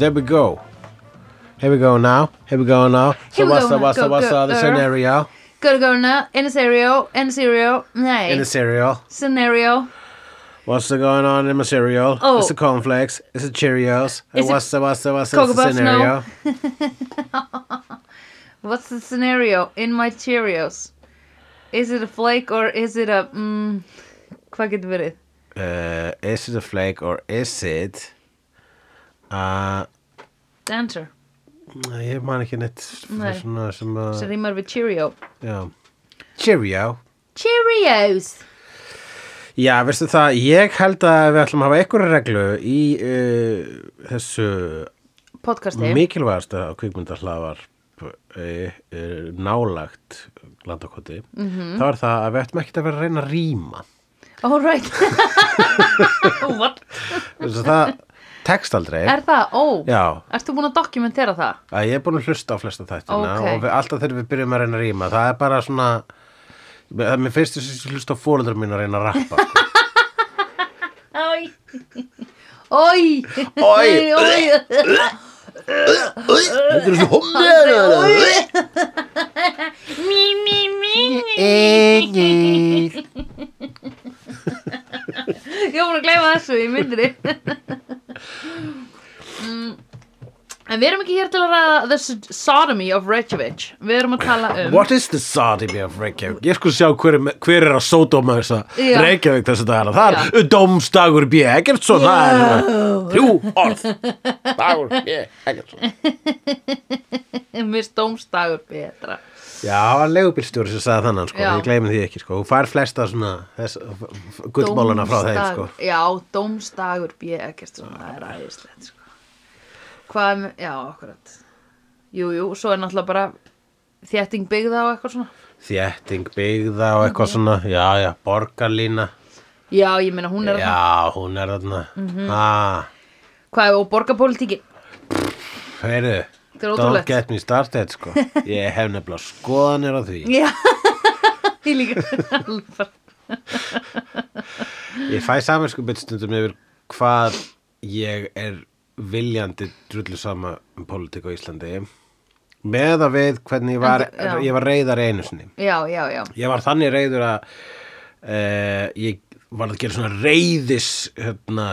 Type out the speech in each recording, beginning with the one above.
go. There we go. Here we go now. Here we go now. So we what's go the, what's now. the, what's go, the uh. scenario Gotta go now. In a cereal. In a cereal. Nej. in the cereal? Scenario. What's the going on in my cereal? Oh. It's the cornflakes. It's the Cheerios. Is what's the what's the what's the, Cocoa what's the Puffs? scenario? What's the scenario in my Cheerios? Is it a flake or is it a... Mm, hvað getur verið? Uh, is it a flake or is it uh, Dancer. ég man ekki neitt Nei. svona sem Sem að rýmar við Cheerio. já. Cheerio Cheerios! Já, veistu það, ég held að við ætlum að hafa einhverja reglu í uh, þessu Podcasti. mikilvægasta kvikmyndahlafar uh, uh, nálagt landakoti Mhm. -hmm. þá er það að við ætlum ekki að vera að reyna að rýma All right. What? Veistu það tekst aldrei Er það? Ó. Já, Ert þú búin að dokumentera það? að ég er búin að hlusta á flesta þættina Ok. og við, alltaf þegar við byrjum að reyna að rýma það er bara svona það er mér fyrst þess að hlusta á fóreldrar mín að reyna að rappa sko. Ói. Ói. Oj. Ói. Þetta er svo hommi Mí, mí, mí. Egið Ég var búin að gleyma þessu í myndinni. En við erum ekki hér til að ræða The Sodomy of Reykjavik. Við erum að tala um... What is the sodomy of Reykjavík? Ég sko sjá hver, er- hver er að sódóma þessa Já. Reykjavík þessi dagana. Það er Dómstagur B. Eggertsson. Það er þrjú orð. Dagur B. Eggertsson. Mist dómstagur betra. Já, var legubílstjóri sem sagði þannig, sko. Ég gleymi því ekki, sko. Þú fær flesta svona þess, gullmálana frá þeim, sko. Já, dómstagur B. ekkert svona, það er æðislegt sko. Hvað, já, akkurat Jú, jú, svo er náttúrulega bara þétting byggða og eitthvað svona Þétting byggða og eitthvað svona. Já, já, borgarlína. Já, ég meina hún er Já, hún er þarna. Mhm. Ah, Hvað, og borgarpólitíkin heyrðu. Er Don't get me started, sko. Ég hef nefnilega skoðanir á því. Já, ég líka Alveg. Ég fæ saminsku stundum yfir hvað ég er viljandi drullu sama um pólitík á Íslandi með að við hvernig ég var, En þú- já. ég var reyðar einu sinni. Já, já, já Ég var þannig reyður að uh, ég var að gera svona reyðis hérna,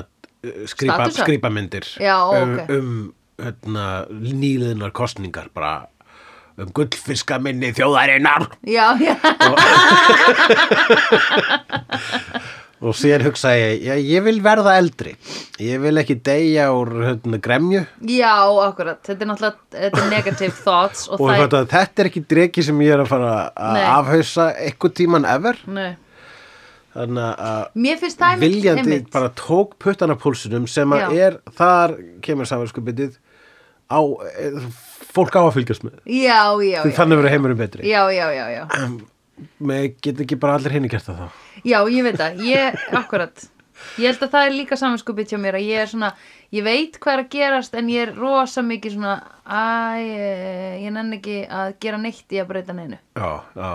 skrýpa, Statusa? skrýpamyndir Já, um, um hérna, nýliðnar kostningar bara um gullfiska minni þjóðarinnar Já, já, Og síðan hugsaði ég, já, ég vil verða eldri. Ég vil ekki deyja úr hérna, gremju. já, akkurat Þetta er náttúrulega þetta er negative thoughts og, Og þetta, þetta er ekki dreki sem ég er að fara að Nei. afhausa eitthvað tíman ever. Nei. Þannig að viljandi einmitt. bara tók puttana púlsunum sem að Já. er, þar kemur samanskupitið á, eh, fólk á að fylgjast með. Já, þannig verður heimurum betri. Já, já, já, já Með get ekki bara allir hinni gert það þá. Já, ég veit það, ég, akkurat Ég held að það er líka samanskupið hjá mér að ég er svona, ég veit hvað er að gerast en ég er rosa mikið svona æ, ég, ég nenni ekki að gera neitt í að breyta neinu Já, já.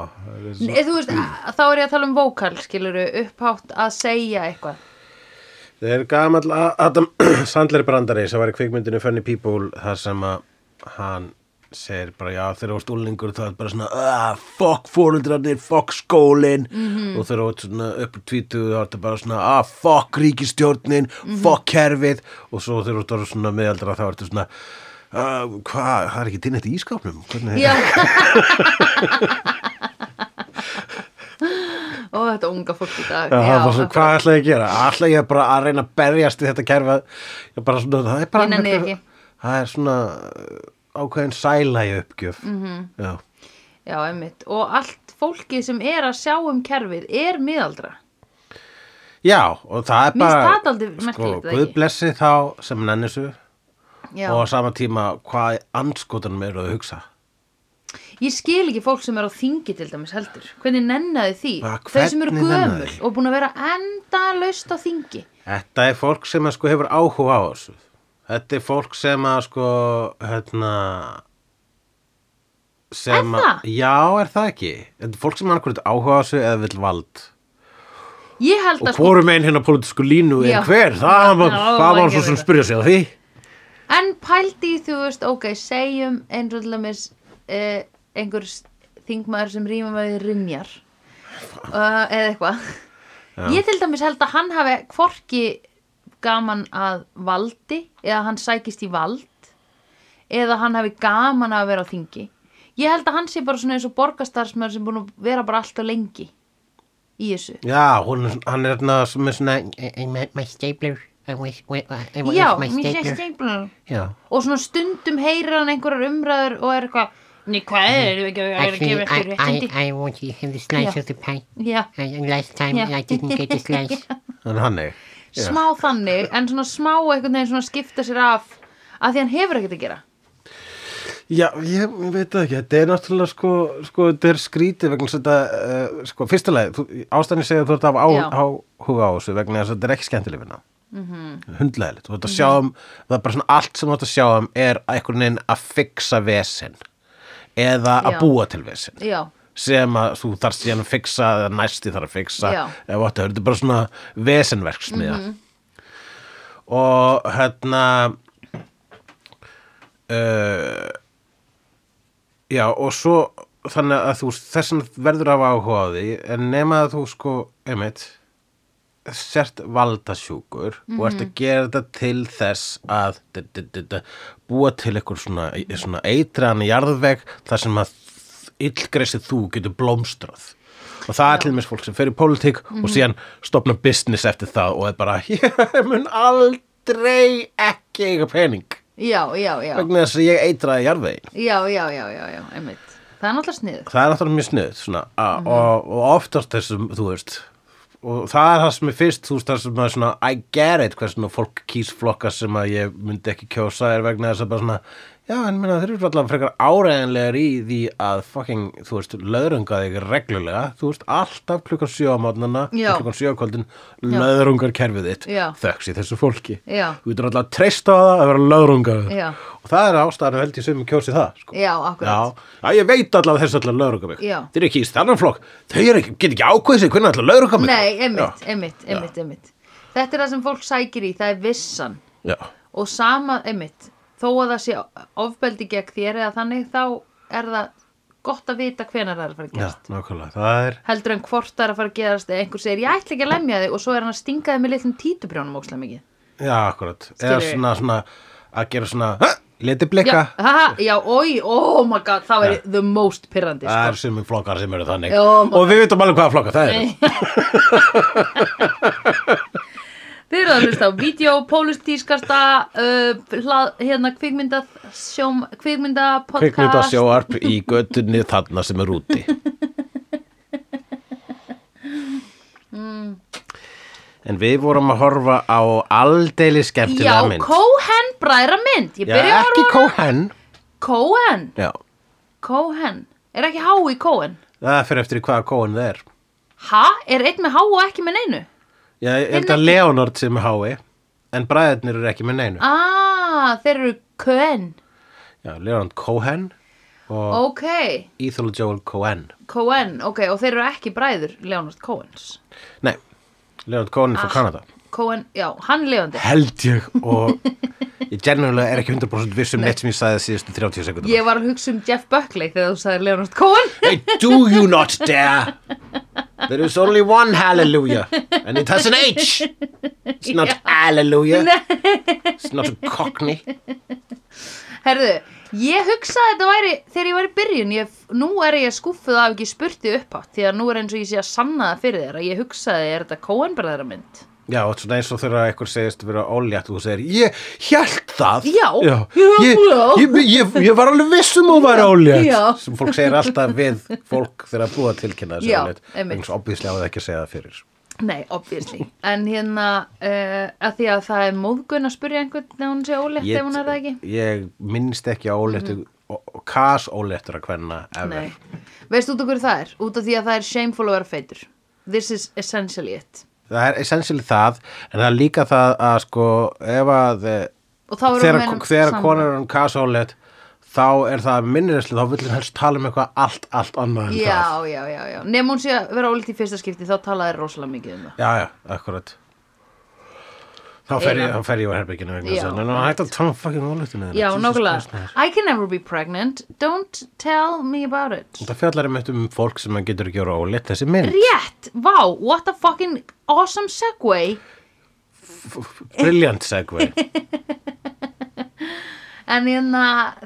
svo- Þú veist, að- þá er ég að tala um vókal, skiluru, upphátt að segja eitthvað Það er gamall A- Adam Sandler brandari sem var í kvikmyndinu Funny People þar sem að hann segir bara já þegar þú varst úlingur þá er bara svona ah, fuck fórundrarnir, fuck skólin Mhm. og þegar þú varst svona upp úr tvítu þá er þetta bara svona ah, fuck ríkistjórnin, fuck kerfið. Og svo þegar þú varst svona meðaldra þá er þetta svona uh, hvað, það er ekki dinn eitt í ískapnum Já. Ó, þetta unga fólk í dag. Já, það var svona, akkurat. hvað ætla ég að gera? Ætla ég bara að reyna að berjast í þetta kerfi ég bara svona, það er bara það er svona ákveðin sæla í uppgjöf Mhm. -hmm. Já, Já, einmitt Og allt fólkið sem er að sjá um kerfið er miðaldra Já og það er bara sko, merkilegt, eða Guð ekki? blessi þá sem nenni þessu Já. og á sama tíma hvað anskotanum eru að hugsa Ég skil ekki fólk sem er á þingi til dæmis heldur. Hvernig nennaði því? Þau sem eru gömul og búin að vera enda laust á þingi. Þetta er fólk sem sko hefur áhuga á þessu Þetta er fólk sem að sko hérna sem að Já, er það ekki? Þetta er fólk sem annarkvæmt áhuga á þessu eða vill vald. Og sko, hvorum einn hérna pólitísku línu er hver? Það, var svo sem spyrja sig á því. En pældi þú veist, ok, segjum til dæmis uh, einhver þingmaður sem rýma með rinjar uh, eða eitthvað. Ég til dæmis held að hann hafi hvorki gaman að valdi eða hann sækist í vald eða hann hafi gaman að vera á þingi. Ég held að hann sé bara svona eins og borgastarsmaður sem búin að vera bara alltaf lengi í þessu. Já, hún, hann er hérna með svona I, I met my stapler. I I, I Já, my stapler. Já, og svona stundum heyrir hann einhverjar umræður og er eitthvað Ný, hvað er það ekki að gefa eftir I, I, réttindi? I want to have the slice Yeah. of the pie. Já, And last time. I didn't get the slice. hann er hann er Já. smá þannig, en svona smá einhvern veginn svona skipta sér af að því hann hefur ekkert að gera. Já, ég, veit ekki, þetta er náttúrulega sko, sko þetta er skrítið vegna þess að þetta, uh, sko, fyrsta leið, ástæðan segja að þú ert af á, Já. á, þessu vegna þess að þetta er ekki skemmtileg vinna. Mm -hmm. Hundlegilegt, þú ert að sjá um, það er bara svona allt sem þú ert að sjá um er einhvern veginn að fixa vesen eða að Já. búa til vesen Já, sem að þú þarf síðan að fixa eða næsti þarf að fixa. Eða þetta er bara svona vesenverksmiða og hérna uh, já og svo þannig að þú þessan verður af áhuga á því en nema að þú sko einmitt sért valdasjúkur og ert að gera þetta til þess að d -d -d búa til eitthvað svona, svona eitraðan jarðveg þar sem að illgreisið þú getur blómstrað. Og það er til mér fólk sem fer í pólitík og síðan stopna business eftir það og er bara ég mun aldrei ekki eiga pening. Já, já, já, vegna þess að ég eitraði jarðvegin já, já, já, já, já, einmitt. Það er náttúrulega snið. það er náttúrulega mjög snuð svona, mm og, og oftast þessum, þú veist og það er það sem er fyrst þú veist það sem er svona, I get it hversna fólk kýs flokka sem að ég myndi ekki kjósa er vegna þess að bara svona já, en minna, þeir eru allavega frekar áræðanlegar í því að fucking, þú veist, löðrunga þig reglulega, þú veist, alltaf klukkan sjö á mótnana, Já. klukkan sjö á kvöldin löðrungar kerfið þitt. Þöks í þessu fólki. Já. þú getur alltaf að treysta á það að vera löðrungar Já. og það er ástæðan held ég sem kjósi það, sko. Já, akkurat. Já, já, ég veit allavega þessu allavega lögruga mig Já. Þeir eru ekki í stannan flokk. Þau eru ekki, ekki ákveðið sig hvernig allavega lögruga mig. Nei, einmitt, einmitt, einmitt, er er. Já, þó að það sé ofbeldi gegn þér eða þannig, þá er það gott að vita hvenær það er að fara að já, gerast. nákvæmlega Það er, heldur en hvort það er að fara að gerast eða einhver segir, ég ætla ekki að lemja þig og svo er hann að stinga þig með litlum títubrjónum ókslega mikið já, akkurat Eða Skilurðu? svona, svona, að gera svona "Ha, Leti blikka já, haha, já, oi, oh my god það væri the most pirrandi Það er sko. sem flokkar sem eru þannig Já, maður- Og við vitum alveg hvaða flokkar það eru þið eru að hlusta á vídeo, pólitískasta uh, hlað, hérna kvikmynda sjóm, kvikmynda podcast. Kvikmynda sjóarp í göttunni þarna sem er úti. En við vorum að horfa á aldeilis já, skemmtilega mynd. Cohen bræðra mynd. Ég Já, byrja að ekki horfa á Cohen. Cohen, Já, Cohen. Er ekki há í Cohen? Það fyrir eftir í hvaða Cohen það er. Ha, er einn með há og ekki með neinu Já, ég held að Leonard sem er hái En bræðirnir eru ekki með neinu. Ah, þeir eru Cohen. Já, Leonard Cohen og ok, Ethel Joel Cohen. Cohen, ok, og þeir eru ekki bræður Leonard Cohens. Nei, Leonard Cohen er frá Ah. Kanada Cohen, já, hann lifandi. Held ég og ég genuinlega er ekki 100% viss um neitt sem ég sagði síðustu 30 sekundum Ég var að hugsa um Jeff Buckley þegar þú sagði Leonard Cohen. Hey, do you not dare? There is only one hallelujah And it has an H. It's not hallelujah. It's not a cockney. Herðu, ég hugsaði að þetta væri þegar ég var í byrjun ég, Nú er ég skúffuð af ekki spurti upp átt Því að nú er eins og ég sé að sanna það fyrir þér að Ég hugsaði, er þetta Cohen bræðra mynd? Já, og svona eins og þegar einhver segist vera ólétt og þú segir, ég held það. Já, já. Ég, já. ég, ég, ég var alveg viss um að vera ólétt. Já. sem fólk segir alltaf við fólk þegar að búa að tilkynna þessu Já, ólétt. einmitt. eins og obvíslega á það ekki að segja það fyrir. Nei, obviously. En hérna, uh, að því að það er móðgun að spurja einhvern þegar hún sé ólétt ef hún er það ekki? ég minnst ekki á óléttu og, og kas óléttur að hvenna Nei, veistu út af hverju það er? Út af því að það er shameful að vera feitur. This is essentially it það er essentially það en það er líka það að sko ef að eh, þegar, konar er um kas ólétt þá er það minnirisli þá hann helst tala um eitthvað allt, allt annað en það. Já, já, já, já Nefn hún sé að vera ólétt í fyrsta skipti þá talaði rosalega mikið um það. Já, já, akkurat Þá fer ég, þá fer ég á herbygginu vegna þess að það hægt að tala um fucking ólutinu Já, nákvæmlega. I can never be pregnant. Don't tell me about it. Það fjallar um um fólk sem að getur ekki ára óleitt þessi mynd. Rétt, vá, what a fucking awesome segue. Brilliant segway. En hérna,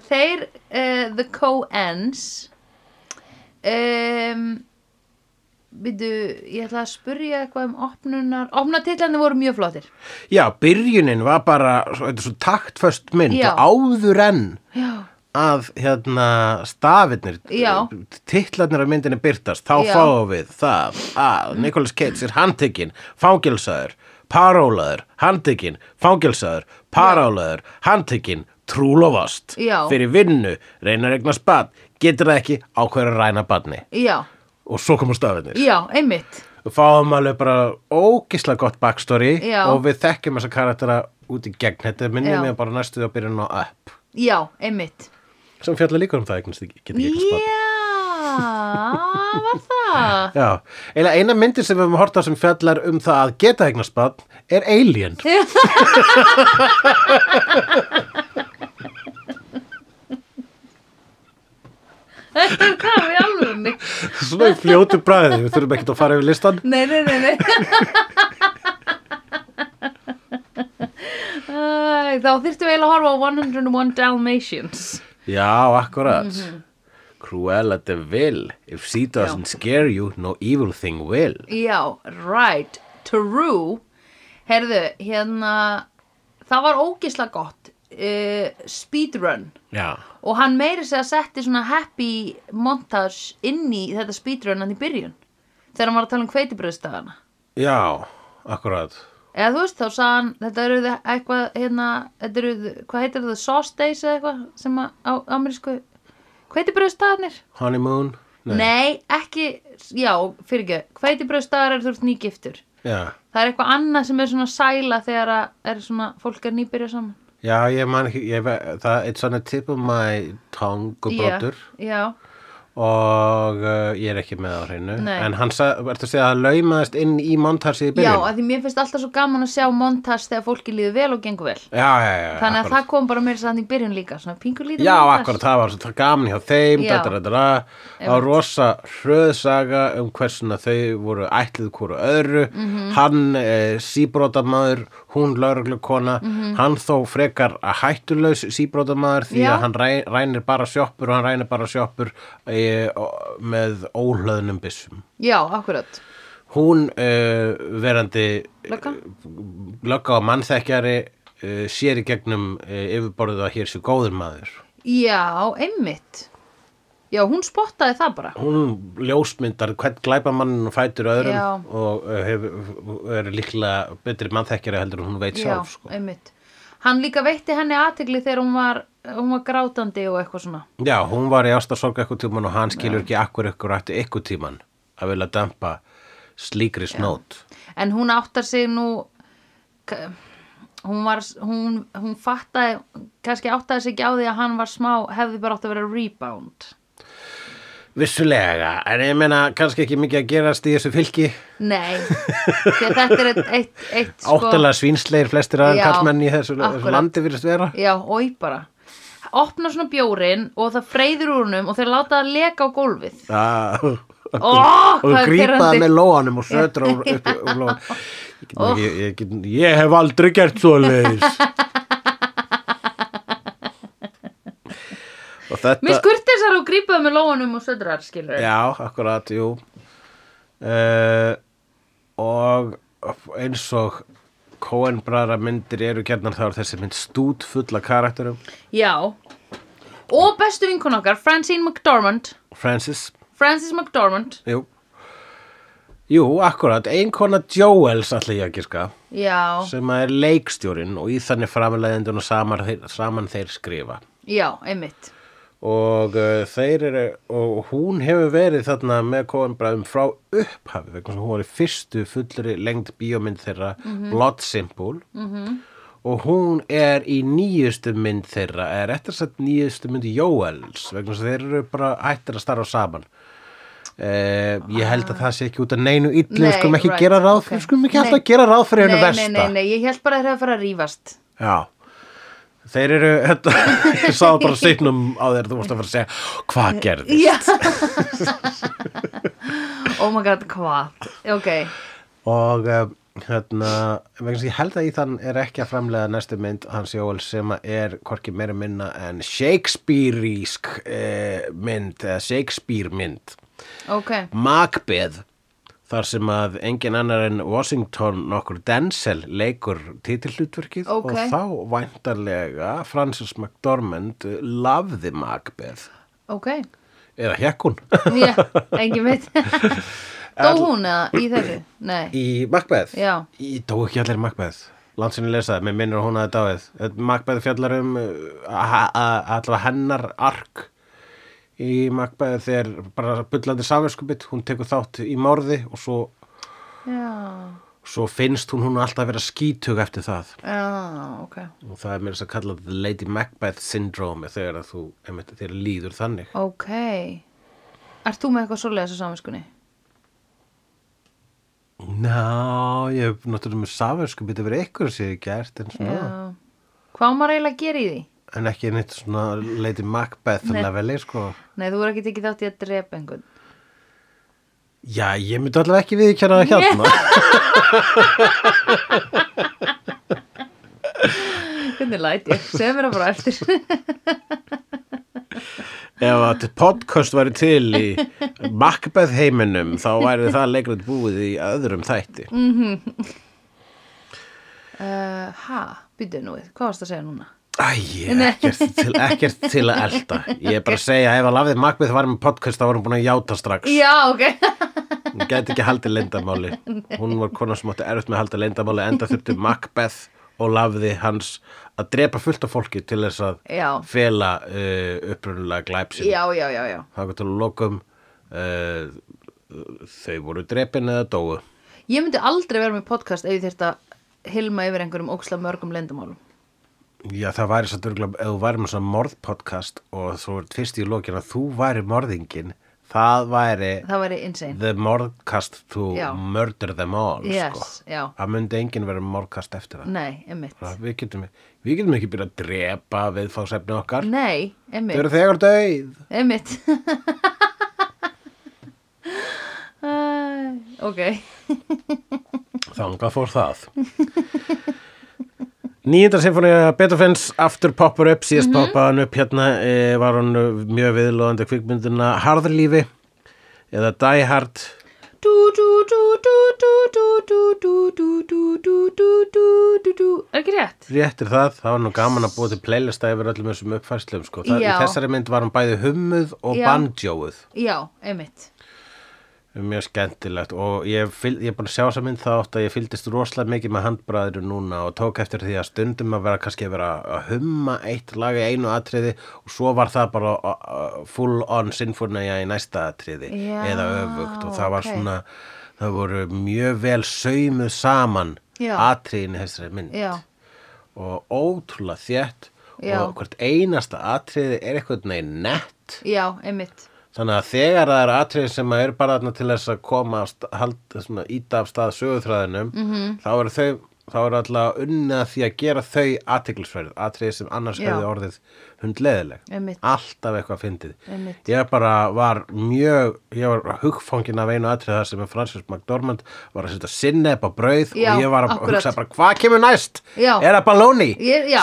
þeir, uh, the Coens, um, byrju, ég ætla að spurja eitthvað um opnunar, opnatillandi voru mjög flottir. Já, byrjunin var bara, þetta er svo taktföst mynd Já. og áður en Já, að hérna stafirnir, Já. titlarnir af myndinni byrtast, þá Já. fáum við það að Nicolas Cage er handtekinn, fangilsaður, parólaður, handtekinn, fangilsaður, parólaður, handtekinn, trúlofast, fyrir vinnu, reynar eignar spad, getur það ekki ákveður að ræna badni já, og svo koma stafirnir. já, einmitt. Við fáum alveg bara ógislega gott backstory Já. og við þekkjum þessa karaktera út í gegn. Þetta minnir Já. mig bara næstuði á byrjun á upp. Já, einmitt. Sem fjallar líka um það eignast ekki, get ekki ekki spart. Já, var það? Já, eina, eina myndir sem við höfum hort á sem fjallar um það að geta eignast spart er Alien. Þetta er hvað við alvegni. Svona í fljótu bræði, við þurfum ekkert að fara yfir listan. Nei, nei, nei, nei. Æ, Þá þyrftum við eiginlega að horfa á 101 Dalmatians. Já, akkurat. Cruella de Vil, if she doesn't scare you, no evil thing will. Já, right. True. Herðu, hérna, það var ógisla gott. Uh, speedrun. Já, Og hann meiri sig að setti svona happy montage inn í þetta speedrun hann í byrjun. Þegar hann var að tala um hveitibröðstafana. já, akkurat. Eða þú veist, þá sagði hann, þetta eru eitthvað, hérna, þetta eru, hvað heitir það, sauce days eða eitthvað, sem að á amerísku, hveitibröðstafarnir? Honeymoon? Nei. ekki, já, fyrir ekki, hveitibröðstafar eru þú ert nýgiftur. Já. Það er eitthvað annað sem er svona sæla þegar að er svona, fólk er nýbyrja saman. Já, ég man ekki, ég, það er svona tip of my tongue brotur Já, já, og uh, ég er ekki með á hreinu en hann ertu að segja að laumaðist inn í montarsi í já, byrjun að því mér finnst alltaf svo gaman að sjá montage þegar fólki líður vel og gengur vel. já, já, já, Þannig að akkurat. það kom bara mér sann í byrjun líka, svona pingur lítið Já, montage. akkurat, það var svo gaman hjá þeim Já. da, da. Það var rosa hröðsaga um hversuna þau voru ætlið hvort öðru Mhm. hann e, síbrótamaður hún lauruglukona hann þó frekar að hættulaus síbrótamaður því. Já. að hann ræ, rænir bara sjoppur og hann rænir bara sjoppur e, með óhlöðnum byssum Já, akkurat. hún uh, verandi Lögga? lögga og mannþekkjari uh, sér í gegnum uh, yfirborðið að hér sé góður maður Já, einmitt. Já, hún spottaði það bara. hún ljósmyndar hvern glæpamannin og fætur öðrum Já. og hefur, er líklega betri mannþekkjari heldur en hún veit Já, sjálf sko. einmitt. Hann líka veitti henni aðtegli þegar hún var, hún var grátandi og eitthvað svona. Já, hún var í ástarsorg eitthvað tíman og hann skilur ekki akkur ykkur ætti ykkur tíman að vilja dempa slíkri snót En hún áttar sig nú, hún var, hún, hún fattaði, kannski áttaði sig ekki á því að hann var smá, hefði bara átt að vera rebound. Vissulega, en ég meina kannski ekki mikið að gerast í þessu fylki Nei, þetta er eitt, eitt, eitt sko. Áttalega svínsleir flestir Já, kallmenn í þessu, þessu landi virðist vera Já, oi bara. Opna svona bjórin og það freyður úr húnum og þeir láta það leka á gólfið. Já, Ó, og það pirrandi. með lóanum og sötra úr, upp úr lóan ég, ég, ég, ég hef aldrei gert svo leiðis þetta Mér skurtir þessar og grípaðu með lóanum og södrar, skilur. já, akkurat, jú uh, og eins og Coen bræðra myndir eru gerðnar þá er þessi mynd stút fulla karakterum Já. Og bestu vinkun okkar, Francine McDormand. Francis, Frances McDormand. jú Jú, akkurat, einkona Joels ætla ég að giska Já, sem er leikstjórin og í þannig framleiðendun og saman, saman þeir skrifa já, einmitt. Og uh, þeir eru og hún hefur verið þarna með kofanbræðum frá upphafi hún var í fyrstu fullri lengd bíómynd þeirra Blood Simple -hmm. og hún er í nýjustu mynd þeirra er eftir að sett nýjustu mynd Jóels vegna þeir eru bara hættir að starfa saman Uh, ég held að það sé ekki út af neinu illu, Nei, skulum ekki right, gera ráð fyrir, ok. skulum ekki alltaf gera ráð fyrir hennu versta. nei, nei, nei, ég held bara að þeir að fara að rífast Já, þeir eru, þetta, ég sá bara signum á þér, þú vorst að fara að segja, hvað gerði? Já Oh my god, hvað? Ok, Og uh, hérna, vegna sem ég held að Íþann er ekki að framlega næstu mynd hans Jóel sem er hvorki meira minna en Shakespeareísk uh, mynd, eða Shakespeare mynd. ok Macbeth þar sem að engin annar en Washington nokkur Denzel leikur titillutverkið Ok. og þá væntarlega Francis McDormand lafði Macbeth. Ok, eða hekk hún? Já, engin veit. Dó hún eða í þessu? Nei, í Macbeth? Já. í dó ekki allir Macbeth? Landsinni lesaði, mér minnur hún að dáið. Macbeth fjallar um uh, a- a- allavega hennar ark í Macbeth þegar bara bullandi samverskupið, hún tekur þátt í morði og svo já, svo finnst hún hún alltaf vera skítug eftir það. Já, ok. Og það er mér að kalla the Lady Macbeth syndrome þegar að þú, einmitt, þér líður þannig. Ok. Ert þú með eitthvað svoleiðis á saminskunni? Ná, ég hef náttúrulega með byrja verið ykkur sem ég hef gert en, svona, Já. Hvað á maður eiginlega að gera í því? En ekki neitt svona Lady Macbeth Nei. leveli sko. Nei, þú er ekki tekið þátt í að drepa einhvern. Já, ég myndi allavega ekki viðkjana það hérna. Hvernig læt ég? Segðu mér það bara eftir. Ef að podcast væri til í Macbeth heiminum þá væri það leikrið búið í öðrum þætti. Uh, Ha, byrju nú við, hvað varst að segja núna? Æ, ekkert ekkert til að elda Ég er bara að segja, ef að lafið Macbeth var með podcast þá var hún búin að játa strax. Já, ok. Hún gæti ekki haldið leyndamáli Hún var konar sem átti erfitt með að halda leyndamáli enda þurfti Macbeth og lafði hans að drepa fullt af fólki til þess að Já. fela uh, upprunulega glæpsin Já, já, já, já. Það var til að lokum uh, þau voru drepin eða dóu. Ég myndi aldrei vera með podcast ef ég þyrft að hilma yfir einhverjum óksla mörgum lendamálum Já, það væri svo dörglega, ef þú væri með svona morðpodcast og þú ert fyrst í lokin að þú væri morðingin, það væri Það væri insane the morðkast to Já. murder them all, Yes, sko. já. Það myndi enginn vera morðkast eftir það. Nei, einmitt Það, við, getum, við getum ekki byrjað að drepa viðfáðsefni okkar. Nei, Þau einmitt eru þegar döið. Einmitt Æ, Ok Þangað fór það. Nýjindar sinfónia Beethoven's After Popper Up síðast mm -hmm. poppaðan upp hérna e, var hann mjög viðlóðandi kvikmynduna Harðlífi eða Die Hard ekki rétt réttir það, það var nú gaman að búa til playlista yfir öllum þessum uppfærsluðum sko. í þessari mynd var hann bæði hummuð og banjóuð já, einmitt mjög skemmtilegt og ég, er búin að sjá þessa mynd þá átt að ég fylgdist rosalega mikið með handbræðinu núna og tók eftir því að stundum að vera kannski að vera að humma eitt lag í einu atriði og svo var það bara full on sinfonía í næsta atriði Já, eða öfugt og það var ok. svona það voru mjög vel saumuð saman Já. atriðin þessari mynd Já, og ótrúlega Já. og hvert einasta atriði er eitthvað neginn nett já, einmitt Þannig að þegar það er atriði sem er bara til þess að koma að sta- halda, svona, íta af stað sögutræðinum Mhm. -hmm. þá eru þau þá eru alltaf unnið að því að gera þau athyglisverð, atriði sem annars Já. hefði orðið hundleðileg alltaf eitthvað fyndið Einmitt. ég bara var mjög ég var hugfangin af einu atriði þar sem er Francis McDormand var að setja sinneb á brauð Já, og ég var að akkurat. hugsa bara hvað kemur næst Já. er það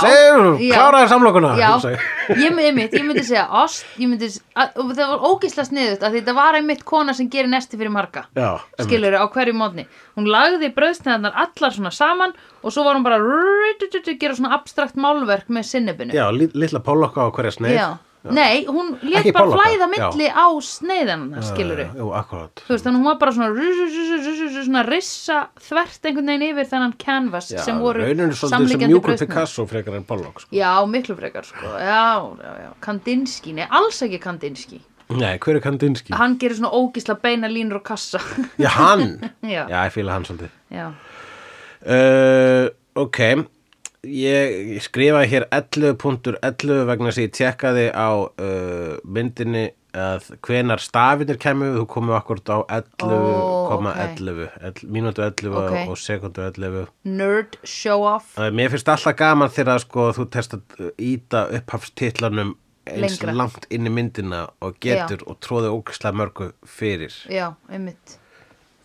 segðu, Já. kláraði samlokuna ég. einmitt, ég myndi segja ost, ég myndi, að, og það var ógislega sniðut að þetta var einmitt kona sem gerir nesti fyrir marga skilur á hverju mótni hún lagði brauðsneðarnar allar svona saman og svo var hún bara að gera svona abstrakt málverk með sinnebinu Já, litla pólokka á hverja sneið Já. Nei, hún lét Ekki bara flæða já. milli á sneiðanna skilur Uh, Jú, akkurat þú veist, þannig hún var bara svona, svona rissa þvert einhvern veginn yfir þennan canvas Já, sem voru en Pollock sko. Já, miklu frekar sko. Já, já, já, Kandinsky, nei, alls ekki Kandinsky Nei, hver er Kandinsky? Hann gerir svona ógisla beina línur og kassa Já, hann Já. Já, ég fíla hann svolítið Já, uh, Ok Ég, skrifaði hér 11.11 vegna þess að ég tjekkaði á uh, myndinni að hvenar stafinir kemur þú komið akkurat á 11,11 Ó, koma ok. 11, el- mínútu 11 Ok. og sekundu 11 Nerd show off Uh, Mér finnst alltaf gaman þegar sko, þú testa íta upphafstitlanum eins Lengra. langt inn í myndina og getur og tróði ógislega mörgu fyrir. Já, einmitt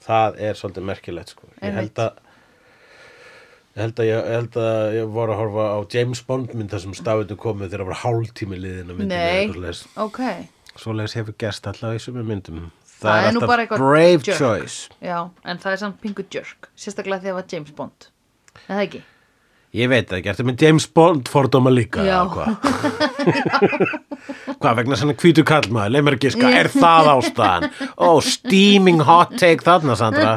Það er svolítið merkilegt sko. Ég held að ég held að ég, ég held að ég voru að horfa á James Bond mynd þar sem stafinu komið þegar það var hálftími liðin á myndinu eða eitthvað svoleiðis. ok Svoleiðis hefur gerst alltaf í sumum myndum. Það er nú alltaf brave jerk. choice. Já, en það er samt pingu jerk Sérstaklega þegar það var James Bond Er það ekki? Ég veit það ekki, ertu með James Bond fordóma líka Já. hvað? vegna svona hvítu kallmaður, leið mér að giska, er það ástæðan? Ó, steaming hot take þarna, Sandra.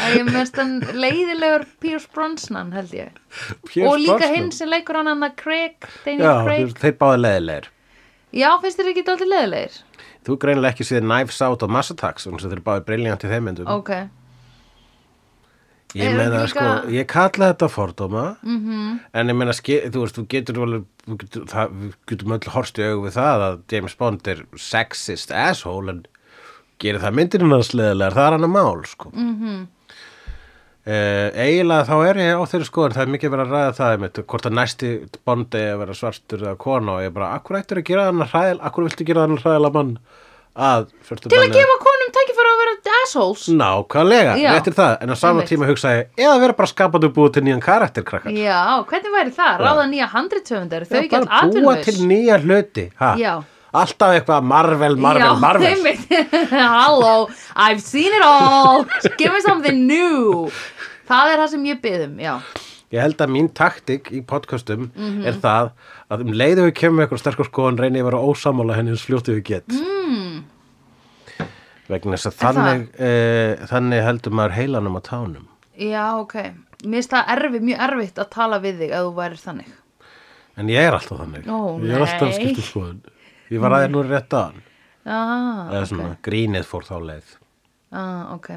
Er mest hann leiðilegur Pierce Brosnan held ég Pierce Og líka Brosnan. hinn sem leikur hann hann að Craig Daniel Já, Craig þeir, þeir báði leðilegir. Já, finnst þér ekki dálítið leiðilegir? Þú greinilega ekki séð Knives Out og Mass Attacks, þannig að þeir báði briljant í þeim myndum. Ok, Ég meina, sko, líka- Mhm. ég kalla þetta fordóma, -hmm. en ég meina, þú veist, þú getur alveg, getur, það, við getum öll horst í augu við það að James Bond er sexist asshole, en gerir það myndinu hans leðilegar, það er hann að mál, sko. Mm Mhm. -hmm. Eiginlega þá er ég á þeirri skoðan, það er mikið verið að ræða það, einmitt, hvort að næsti Bond er að vera svartur eða kona og ég bara, akkur ættir að gera hann hræðil, akkur viltu gera hann hræðilega mann að, til að gefa konum tækifæra að vera assholes Nákvæmlega, Já. réttir það, en á sama tíma hugsa ég, eða vera bara skapandi búið til nýjan karakter, krakkar. Já, hvernig væri það? Ráða nýja handritsöfundar, þau Já, ekki all bara búa til nýja hluti, ha? Já. Alltaf eitthvað Marvel, Marvel, Já, Marvel. Halló, I've seen it all Give me something new Það er það sem ég byðum, Ég held að mín taktik í podcastum Mhm. er það að um leiðu við kemur með eitthvað sterkur skoðan reyni ég að vera ósamála henni eins fljótið við get. Mm. Vegna þess að þannig, e, þannig heldur maður heilanum á tánum. Já, ok Mér finnst það erfitt, mjög erfitt að tala við þig ef þú værir þannig En ég er alltaf þannig. Ó, ég er alltaf skiptið skoðun. Ég var aðeins nú rétt á hann. ah, Eða svona, grínið fór þá leið. ah, ok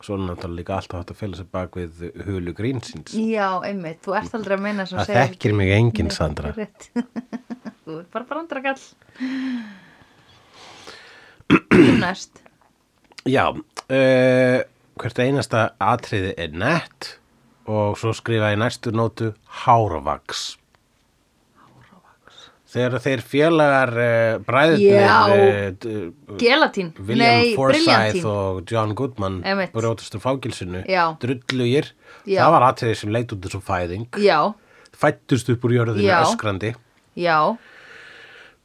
Svo er náttúrulega líka alltaf hægt að fela sig bak við hulu grínsins. Já, einmitt, þú ert aldrei að meina sem Það segir- þekkir mig enginn, Sandra. er rétt. Þú ert bara brandrakall Næst Já, uh, hvert einasta atriði er nett og svo skrifa ég næstu nótu Hárvaks. Þegar þeir félagar uh, bræðurnir Já. uh, Gelatín, William nei, Forsyth og John Goodman fágilsinu Já. drullugir, það var atriði sem leit út þessu fæðing, Já, fættust upp úr jörðinu Já. öskrandi. Já,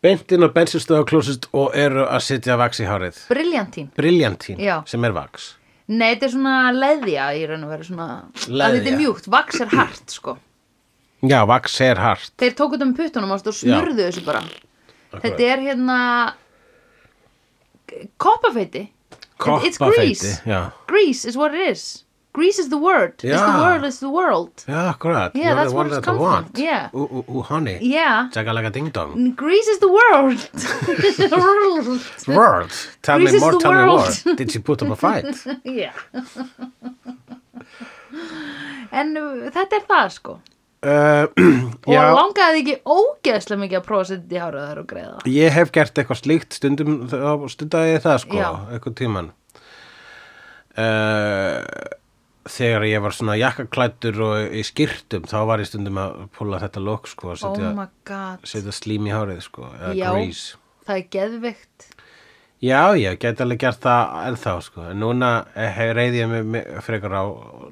beint inn á bensinstöðu klósist og eru að sitja vaks í hárið. Briljantín sem er vaks Nei, þetta er svona leðja í raun og veru svona að þetta er mjúkt, vaks er hart sko Já, vaks er hart Þeir tóku þetta um puttunum ást og smurðu þessu bara Þetta er hérna koppafeiti It's Koppafeiti, grease já. Grease is what it is Grease is the word It's Já. the word, it's the world Já, akkurat Yeah, You're that's the where one it's that I come from. want Yeah. Ooh, ooh, ooh, honey Yeah Jagalaka ding dong Grease is the world World World Tell Grease me is more, the tell me world. more Did she put up a fight? Já En uh, þetta er það sko uh, Og já, langaði ekki ógeðslega mikið að prófa að setja í hárið þær og greiða ég hef gert eitthvað slíkt stundum, þá stundaði ég það sko Já. eitthvað tíman uh, Þegar ég var svona jakkaklættur og í skýrtum þá var ég stundum að púla þetta lokk sko að Oh setja, god. setja slím í hárið sko Já. grease. Það er geðveikt. Já, ég get alveg gert það ennþá sko en núna eh, reyði ég mig frekar á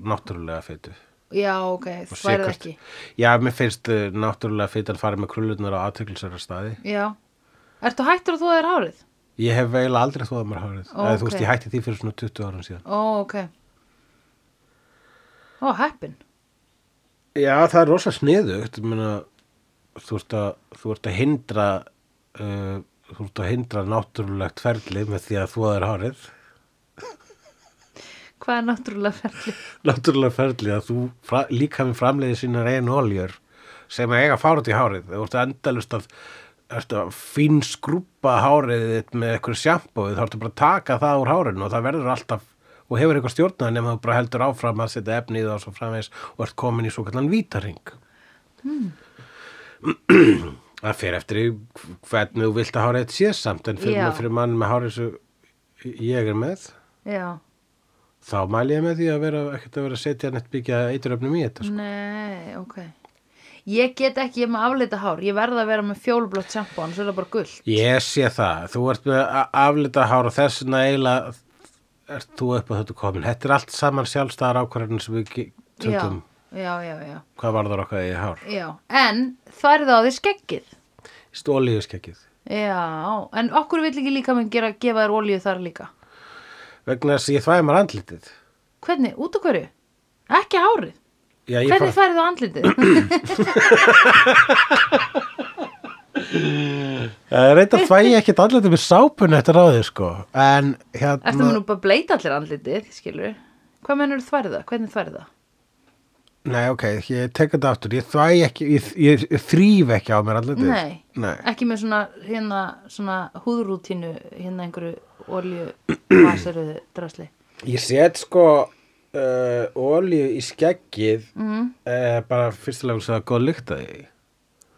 náttúrulega fytu Já, ok, þú værið ekki. Já, mér finnst uh, náttúrulega fytan fara með krullunar á aðtöklisara staði Já. Ertu hættur að þú er hárið? Ég hef eiginlega aldrei þóða mér hárið. Ó, Eða, Þú veist, ég hætti því fyrir svona 20 árum síðan. Ó, ok. Ó, heppin. Já, það er rosa sniðugt. Þú, ert að, þú ert að hindra uh, þú ert að hindra náttúrulegt ferli með því að þú er hárið Hvað er náttúrulega ferli? náttúrulega ferli að þú fra, líka með framleiði sína reyn oljur sem eiga fárið í hárið. Þú ert endalust að, að fín skrúpa hárið þitt með eitthvað sjampóið, þá ertu bara að taka það úr hárinu og það verður alltaf og hefur eitthvað stjórnað nema þú bara heldur áfram að setja efni í það og svo framvegis og ert komin í svo kallan vítaring Það fyrir eftir í hvernig þú vilt að hárið þetta sé samt en fyrir, fyrir mann með hárið sem ég er með. Já, þá mæli ég með því að vera ekkert að vera að setja neitt byggja eituröfnum í þetta sko. nei, ok. Ég get ekki, ég er með aflita hár. Ég verð að vera með fjólblótt sjampo Þannig er það bara gull Ég sé það, þú ert með aflita hár og þess vegna eiginlega ert þú upp á þetta komin. Þetta er allt saman sjálfstæðar ákvarðin sem við tökum Já, já, já, hvað varður okkar í hár. já. En það er það á því skeggið. Stólíuskekkið. Já, en okkur vill ekki líka með gera, gefa þér olíu þar líka Vegna þess að ég þvæði mér andlitið. Hvernig, út af hverju? Ekki hárið Já, Hvernig færðu á andlitið? Reynda fæ ég ekkert andlitið með sápun eftir á því sko. En hérna... Ertu mér nú bara að bleita allir andlitið, skilur Hvað mennur þværða? Hvernig þværða? Nei, ok, ég tek þetta aftur. Ég þvæ ekki, ég, ég, ég þrýf ekki á mér andlitið. Nei. Nei. Ekki með svona, hérna, svona húðrútínu, hérna einhverju olíu vasaruðu drasli. Ég set sko uh, olíu í skeggið mm. uh, bara fyrstulega svo að góð lykta því.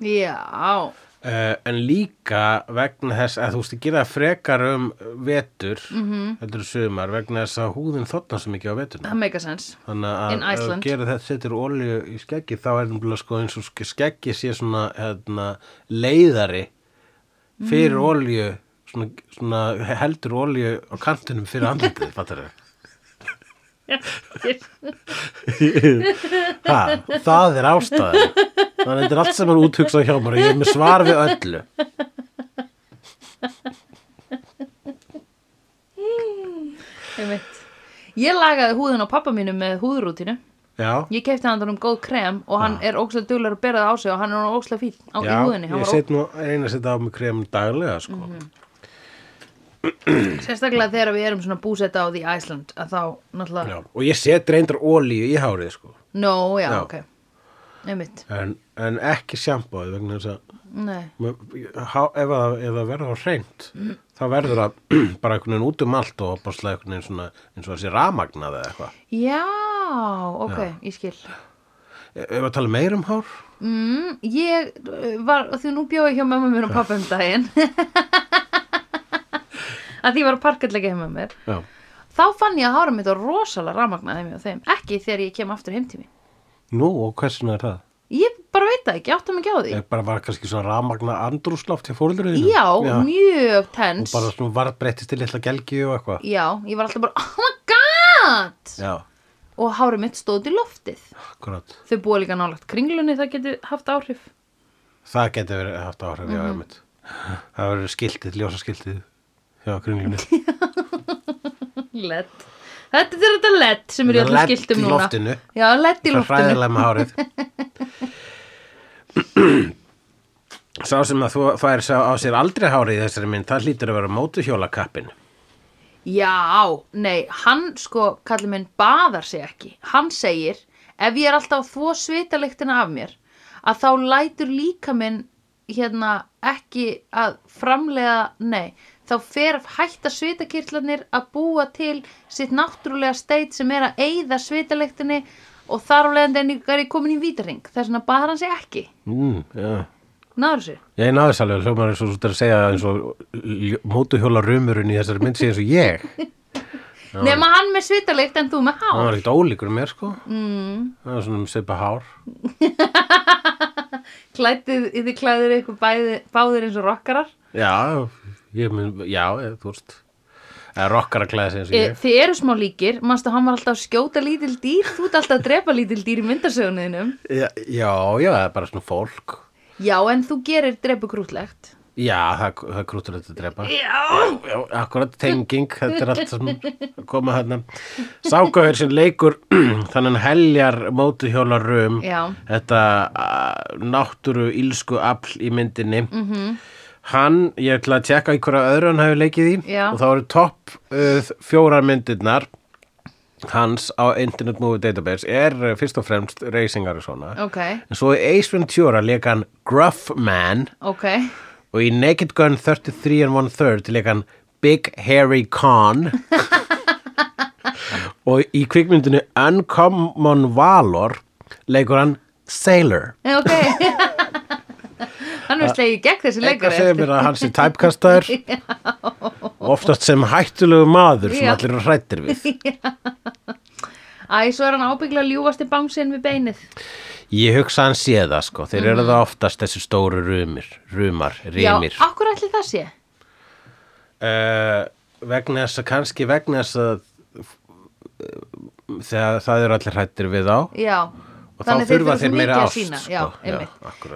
Já, Uh, en líka vegna þess að þú veist, ég gera frekar um vetur, mm Mhm. -hmm. heldur sumar, vegna þess að húðin þotnar svo mikið á veturna. það meika sens. Þannig In að gerir þetta setur olíu í skeggi þá er það sko eins og ske- skeggi sé svona hérna, leiðari fyrir Mm. olíu svona, svona heldur olíu á kantinum fyrir andlitið, fattar þau? ha, það er ástæðan þannig að þetta er allt sem er úthugsað hjá mér og ég er með svar við öllu. Ég lagaði húðin á pappa mínu með húðrútínu. já, Ég kefti hann um góð krem og hann er ókslega duglegur að bera það á sig og hann er ókslega fín á já húðinni. Ég set nú eina að setja á mig krem daglega sko. Mhm. Sérstaklega þegar við erum svona búsetta á því Æsland að þá náttúrulega, já. og ég set reyndar olíu í hárið sko. no, já, Já. ok. Einmitt, en, en ekki sjampóið vegna þess að nei. Há- ef það, ef það verður á hreint þá verður það bara einhvern veginn út um allt og bara einhvern veginn svona eins og þessi ramagnað eða eitthvað. Já, ok, ég skil. Ef við tala meir um hár? Mm, ég uh, var, því nú bjóði hjá mömmu mér og pappa um daginn að því var að parkatleika heima með mér já, þá fann ég að hára mitt var rosalega rafmagnaði mig á þeim, ekki þegar ég kem aftur heim til mín. Nú og hversuna er það? ég bara veit það ekki, áttum ekki á því. Ég bara var kannski svona ramagnað andrúsloft hjá fóruldurinn já, mjög og tens bara svona var breyttist til litla gelgi og eitthvað. Já, ég var alltaf bara, oh my god! Já, og hárið mitt stóð í loftið. Akkurat. Þau búa líka nálagt kringlunni, það getur haft áhrif. Það getur verið haft áhrif Mhm. já, einmitt það verður skiltið, ljósa skiltið hjá kringlunni. LED. Þetta er þetta LED sem er í öllum skiltum í núna. loftinu. Já, LED í Það er loftinu. hræðilega með hárið. Sá sem að þú fær sá á sér aldrei hárið í þessari mynd, það hlýtur að vera mótuhjólakappin. Já, nei, hann sko, kallið minn, baðar sig ekki. Hann segir, ef ég er alltaf þvó svitaliktina af mér að þá lætur líka minn hérna ekki að framlega, nei þá fer hætta svitakirtlarnir að búa til sitt náttúrulega steit sem er að eyða svitaliktinni og þar á leiðandi er ég komin í vítaring þess vegna baðar hann sig ekki Mm, já. Náður þessu? Ég náði sálfið, hljómar eins og þú ert að segja eins og mótuhjólarumurinn í þessari mynd sé eins og ég. Nema hann með svitalikt en þú með hár Það var ekkert ólíkur mér, sko. Mm. Það var svona um seipa hár. Klættið, þið klæðir ykkur bæði, báðir eins og rockarar Já, mun, já, eða, þú veist, eða rockar að klæða sig eins og e, ég. Þið eru smá líkir, manstu hann var alltaf að skjóta lítil dýr Þú ert alltaf að drepa lítil dýr í myndasögunniðinum Já, já, það er bara svona fólk. Já, en þú gerir drepu grútlegt Já, það, það er krútur að drepa. Já Já, akkurat tenging, þetta er allt sem koma hérna. Ságauður sem leikur þannig heljar mótuhjólarum, þetta náttúru ílsku afl í myndinni. -hmm. Hann, ég ætla að tjekka í hverja öðru hann hefur leikið í. Já. og þá eru topp uh, fjórar myndirnar hans á Internet Movie Database. Er uh, fyrst og fremst reysingar og svona. Ok, En svo í Ace Ventura leika hann Gruff Man. Ok. Og í Naked Gun 33 and one third leika hann Big Hairy Con. Og í kvikmyndinu Uncommon Valor leikur hann Sailor. Ok Hann er slegið gegn þessi Eitthvað leikari segir mér að hann sé tæpkastaður. Oftast sem hættulegu maður sem Já. allir eru hrættir við. Æ, svo er hann ábygglega ljúfasti bánsinn við beinið. Ég hugsa hann sé það sko. Þeir eru það oftast þessi stóru rumir rumar, rimir. Já, akkur ætli það sé? Uh, vegna þess að kannski vegna þess að uh, þegar það eru allir hrættir við á Já Og Þannig þurfa þeir meiri mikið að ást, sýna. sko. Já, Já.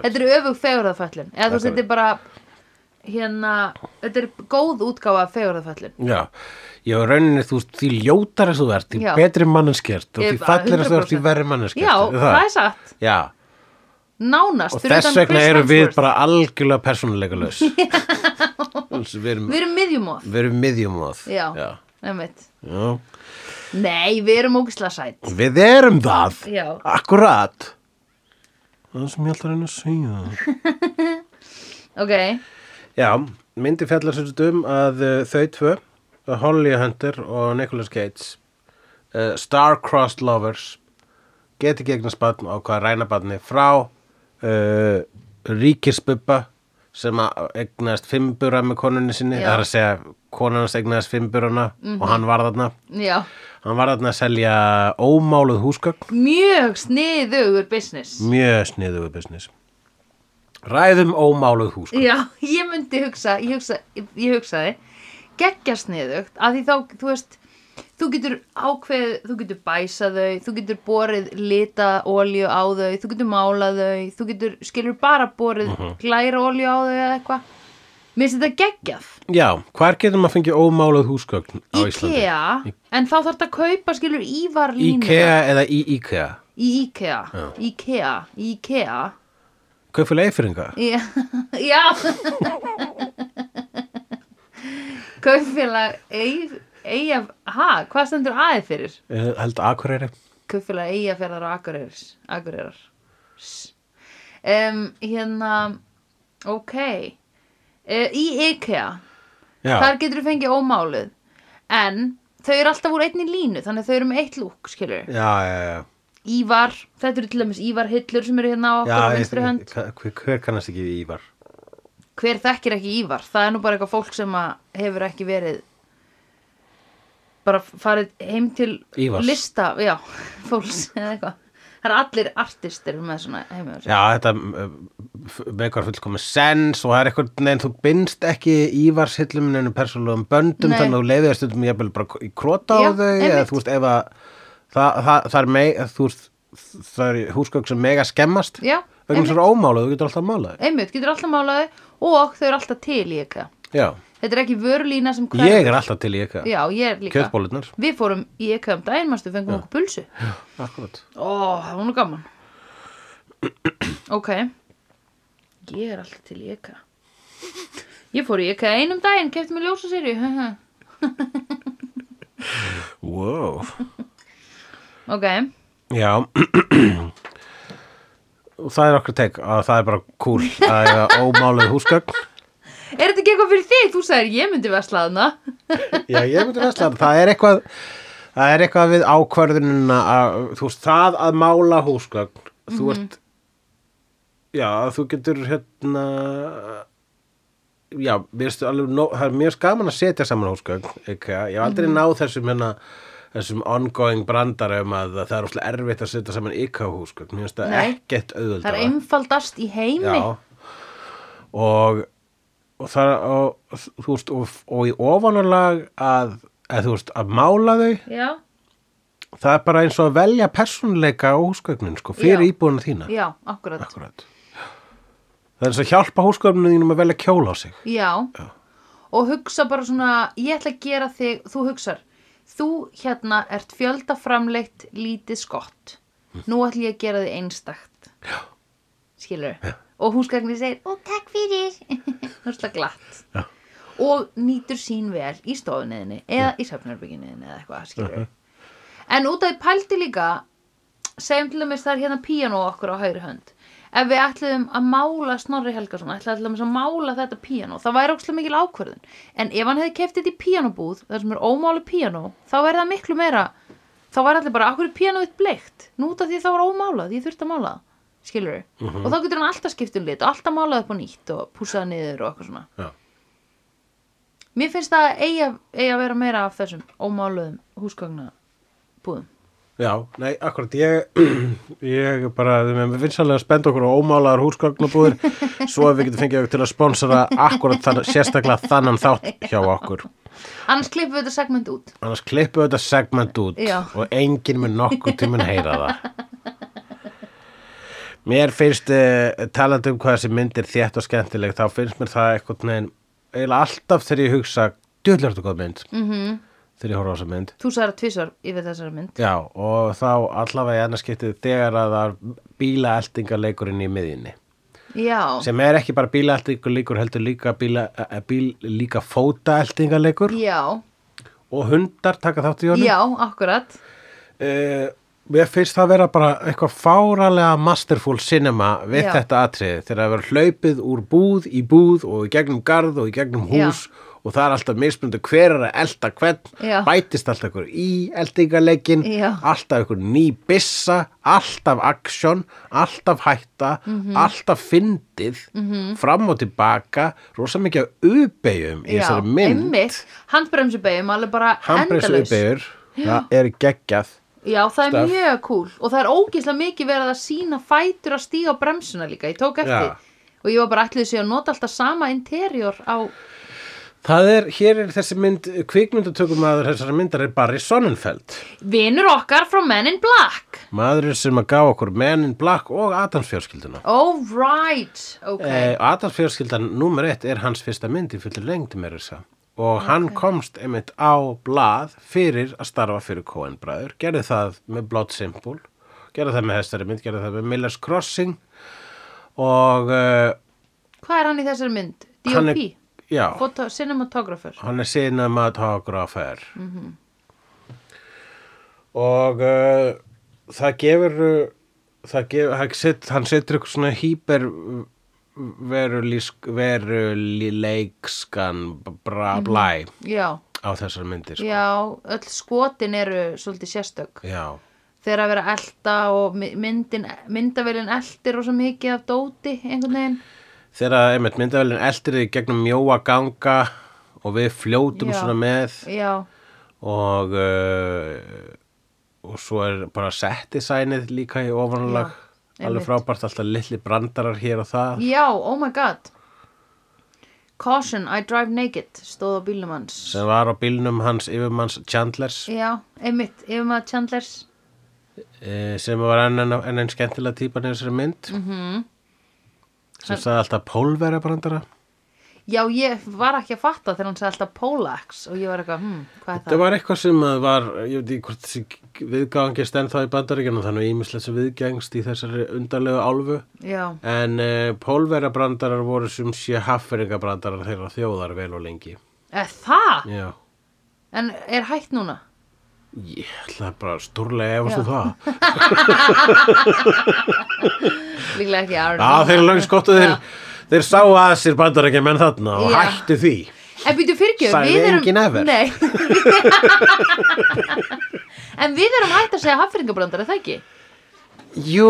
Þetta er öfug fegurðarföllun Eða þú er bara hérna, þetta er góð útgáfa fegurðarföllun Já, já, rauninni þú því ljótar þú ert, því Já. betri manneskert og því fallir þú ert, því 100%. verri manneskert. Já, það? er satt. Já, Nánast og þess vegna erum við bara algjörlega persónuleika laus við erum, miðjumóð við erum miðjumóð Já, einmitt. Já. Nei, við erum ógislega sætt Við erum það? Já. Akkurat. Það sem ég að reyna að segja. Ok, Já, myndi fjallar sagt um að uh, þau tvö uh, Holly Hunter og Nicolas Cage uh, Star-Crossed Lovers geti gegnast barn á hvað ræna barni frá uh, ríkisbubba sem að eignast fimbura með konunni sinni það er að segja konan hans eignast fimburana og hann var þarna. Já. Hann var þarna að selja ómáluð húsgögn. Mjög sniðugur business. Mjög sniðugu business. Ræðum ómáluð húsgögn. Já, ég myndi hugsa Ég, hugsa, ég hugsaði Geggja sniðugt að því þá, þú veist Þú getur ákveð, þú getur bæsað þau Þú getur borið lita olíu á þau Þú getur málað þau Þú getur, skilur bara borið Mhm. glæra olíu á þau eða eitthvað. Mér finnst þetta geggjað. Já, hvar getur maður fengið ómáluð húsgögn á Íslandi? IKEA, en þá þarf þetta að kaupa skilur ívar línuna. IKEA eða í IKEA? Í IKEA, IKEA, IKEA. Kaupfélag Eyfirringa Já, já. Kaupfélag Eyja, ha, hvað stendur aðeð fyrir? Eh, held Akureyri. Kaupfélag Eyjafjörðar og Akureyrar. Akureyrar um, Hérna ok. Uh, Í IKEA. Já, þar getur þú fengið ómáluð en þau eru alltaf úr einni línu þannig að þau eru með eitt lúk, skilur já, já, já. Ívar, þetta eru til dæmis Ívar hillur sem eru hérna á okkur á ég- vinstri hönd. hver, hver, hver kannast ekki við Ívar? hver þekkir ekki Ívar? Það er nú bara eitthvað fólk sem að hefur ekki verið bara farið heim til Ívars. lista, já, fólks eða eitthvað það er allir artistir með svona sér. Já, þetta uh, meikar fullkomið sens og það er eitthvað, neðan þú binst ekki Ívars hillum neðan persónulegum böndum Nei. þannig að þú leiðir stundum jafnvel bara í krota á Já, þau eða þú veist ef að það, það, það er mei, þú veist það er húsgögn sem mega skemmast Já, vegna þess að ómála, þú getur alltaf málað einmitt, getur alltaf málaði og þau eru alltaf til í eitthvað Já, þetta er ekki vörulína sem hverfur. ég er alltaf til í eitthvað já, ég er líka. Kjötbólurnar, við fórum í eitthvað um daginn, mástu, fengum okkur pulsu. Akkurat. Ó, það var nú gaman. Ok. Ég er alltaf til í eitthvað ég fór í eitthvað einum daginn kefti mig ljósa sér Wow. Ok, Já. Það er okkur teik að það er bara cool að eiga ómáluð húsgögn er þetta ekki eitthvað fyrir þig? þú sagðir ég myndi vesla þarna. Já, ég myndi veistlega það er eitthvað það er eitthvað við ákvörðunina að, þú veist, það að mála húsgögn. Þú ert já, þú getur hérna já, finnst alveg nó, það er mjög skaman að setja saman húsgögn ekki, ég hef aldrei náð þessum hérna þessum ongoing brandar um að það er óslega erfitt að setja saman ykkar húsgögn. Mér finnst það ekkert auðvöld það er einfaldast í heimi. Já. Og, og það og, þú veist, og, og í ofanulag að, að þú veist, að mála þau. Já, það er bara eins og að velja persónuleika á húsgögnin sko, fyrir Já. íbúinu þína. Já, akkurat. Akkurat. Það er eins og hjálpa húsgögninu þínum að velja kjóla á sig. Já. og hugsa bara svona ég ætla að gera þig, þú hugsar þú hérna ert fjöldaframleitt lítið skott. Nú ætla ég að gera þig einstakt. Já. Skilur og húsgagni segir, ó takk fyrir. Já. og nýtur sín vel í stofunniðinni eða í söfnarbygginniðinni eða eitthvað skilur en út af því pældi líka segjum til dæmis það er hérna píanó okkur á hægri hönd. Ef við ætluðum að mála Snorri til dæmis að mála þetta píanó það væri ókslega mikil ákvörðun. En ef hann hefði keft þetta í píanóbúð þar sem er ómáli píanó þá væri það miklu meira þá væri allir bara, akkur er píanóið bleikt? Nú út af því það var ómálað, ég þurfti að mála það skilur Mhm. og þá getur hann alltaf skipt um lit og alltaf málað upp á nýtt og pússað niður og eitthvað svona Já. mér finnst það eigi að, eigi að vera meira af þessum ómáluðum húsgagna búðum Já, nei, akkurat, ég, ég bara, við finnst alveg að spenda okkur á ómálaðar húsgagnabúðir svo að við getum fengið okkur til að sponsora akkurat þann, sérstaklega þannan þátt hjá okkur. annars klippum við þetta segment út Annars klippum við þetta segment út Já. og enginn mun nokkuð tímun heyra það. Mér finnst, uh, talandi um hvað þessi mynd er þétt og skemmtileg, þá finnst mér það eitthvað neginn, eiginlega alltaf þegar ég hugsa, djúðlega er þetta góð mynd, mm -hmm. þegar ég horfa á þessa mynd. þú það tvisvar yfir þessari mynd Já, og þá allavega í annars skiptið þegar að það er bílaeltingarleikurinn í miðjunni. já, Sem er ekki bara bílaeltingarleikur, heldur líka, bíla, eh, bíl, líka fótaeltingarleikur já, og hundar taka þátt í honum. já, akkurat Uh, mér finnst það vera bara eitthvað fáralega masterful cinema við Já. þetta atriði þegar það verður hlaupið úr búð í búð og í gegnum garð og í gegnum hús og það er alltaf mismunandi hver er að elda hvern Já. bætist alltaf ykkur í eldingaleikin Já. alltaf ykkur ný bissa alltaf aksjón, alltaf hætta Mhm. alltaf fyndið fram og tilbaka rosa mikið af ubegjum í já, þessari mynd einmitt handbremsubegjum, alveg bara handbreysu endalaus ubegjur það er geggjað Já, það er Stöff. mjög cool og það er ógeðslega mikið verið að sína fætur að stíga á bremsuna líka, ég tók eftir Já. og ég var bara ætlið sér að nota alltaf sama interior á, Það er, hér er þessi mynd, kvikmyndatökum aður þessari myndar er Barry Sonnenfeld. vinur okkar frá Men in Black Maðurinn sem að gá okkur Men in Black og Adams fjölskylduna. Oh right, ok Eh, Adams fjölskyldan nummer eitt er hans fyrsta mynd í fullir lengdi með þessa. Og hann komst einmitt á blað fyrir að starfa fyrir Coen bræður. Gerði það með Blood Simple, gerði það með þessari mynd, gerði það með Miller's Crossing og uh, Hvað er hann í þessari mynd? DOP? já, Photo, cinematographer hann er cinematographer og uh, það gefur uh, það gefur hann, set, hann setur eitthvað svona hýper veruleikskan bra, blæ Já, á þessar myndir sko. já, öll skotin eru svolítið sérstök. Já, þegar að vera að elta og my- myndin, myndavélin eltir og svo mikið af dóti einhvern veginn. Þegar einmitt myndavælinn eldir þig gegnum mjóa ganga og við fljótum Já. svona með Já, og uh, og svo er bara settdesignið líka í ofanlag alveg frábært, alltaf litli brandarar hér og það Já, oh my god. Caution, I drive naked stóð á bílnum hans. Sem var á bílnum hans yfirmanns Chandlers. Já, einmitt, yfir maður Chandlers. E, sem var enn en, en einn skemmtilega típan í þessari mynd. -hmm. Mhm. sem sagði alltaf pólvera brandara Já, ég var ekki að fatta þegar hann sagði alltaf Polax og ég var eitthvað, hm, hvað er það það? var eitthvað sem að var ég veit ekki hvort þessi viðgangist ennþá í bandaríkjana þannig ímislegt sem viðgengst í þessari undarlegu álfu Já, en e, pólvera brandarar voru sem sé hafferinga þeirra þjóðar vel og lengi er það? já En er hægt núna? Ég ætla bara stórlega efast um það. Líklega ekki Aron Já, þeir eru langt skott og þeir, sá að sér bandarækja menn þarna og Já. hættu því. En býtu fyrirgjöf, Sagði við erum enginn ever. Nei En við erum hægt að segja haffringabrandar, er það ekki? Jú,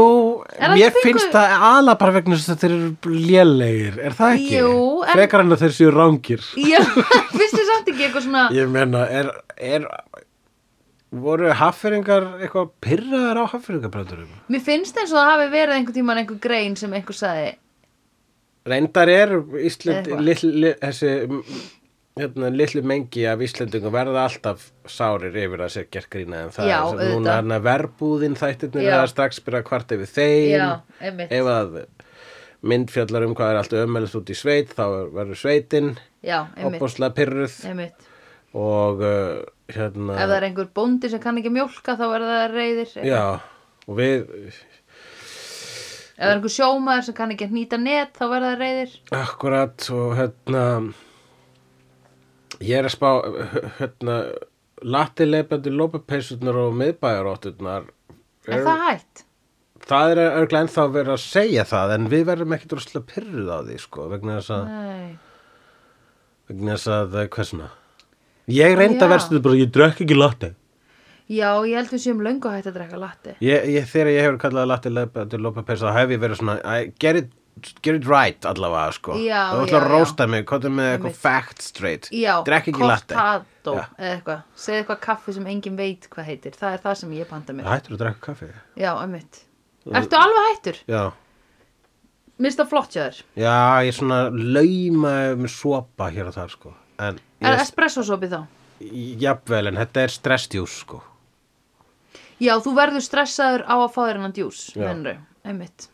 Er það mér ekki finnst það ala bara vegna þess að þeir eru lélegir, er það ekki? Jú, en- Frekar en að þeir séu rángir. Já, finnst þið samt ekki eitthvað svona Ég meina, er, er, voru hafferingar eitthvað pyrraðar á hafferingabröndurum? Mér finnst eins og það hafi verið einhver tíman einhver grein sem einhver sagði Reyndar er Ísland, þessi hérna, litlu mengi af Íslendingum verða alltaf sárir yfir að sér gert grína en það Já, er núna hérna verbúðin þættirnir Já. eða strax byrja kvart yfir þeim. Ef að myndfjallar um hvað er allt ömmelist út í sveit þá verður sveitin opbúslega pyrruð og uh, hérna Ef það er einhver bóndi sem kann ekki mjólka þá er það reyðir já, og við það er einhver sjómaður sem kann ekki að hnýta net þá verða það reyðir Akkurat og hérna ég er að spá hérna latileipandi lópapeysurnar og miðbæjarótturnar Er það hægt? það er örglega ennþá verið að segja það en við verðum ekkit rúslega pyrruð á því sko vegna þess að, Nei. vegna þess að eh, hvað svona? Ég reynda verðstu bara ég drekk ekki latte Já, ég held við séum löngu hægt að drekka latte. Ég, ég, Þegar ég hefur kallað latte lopapeysu þá hef ég verið svona I, get, it, get it right allavega sko. Já, Það já, ætla að rósta mig, hvað með eitthvað fact straight. Já, Drekk ekki latte. cortado eða eitthvað, segð eitthvað kaffi sem enginn veit hvað heitir, það er það sem ég panta mér. Hættur að drekka kaffi? Já, einmitt. Ertu alveg hættur? Já, Minnst það flott hjá þér. Já ég svona lauma með sopa hér og þar sko. En Er ég, espresso sopið þá? jafnvel, en þetta er stressdjús sko Já, þú verður stressaður á að fá þér hennan djús Já. mennru, einmitt.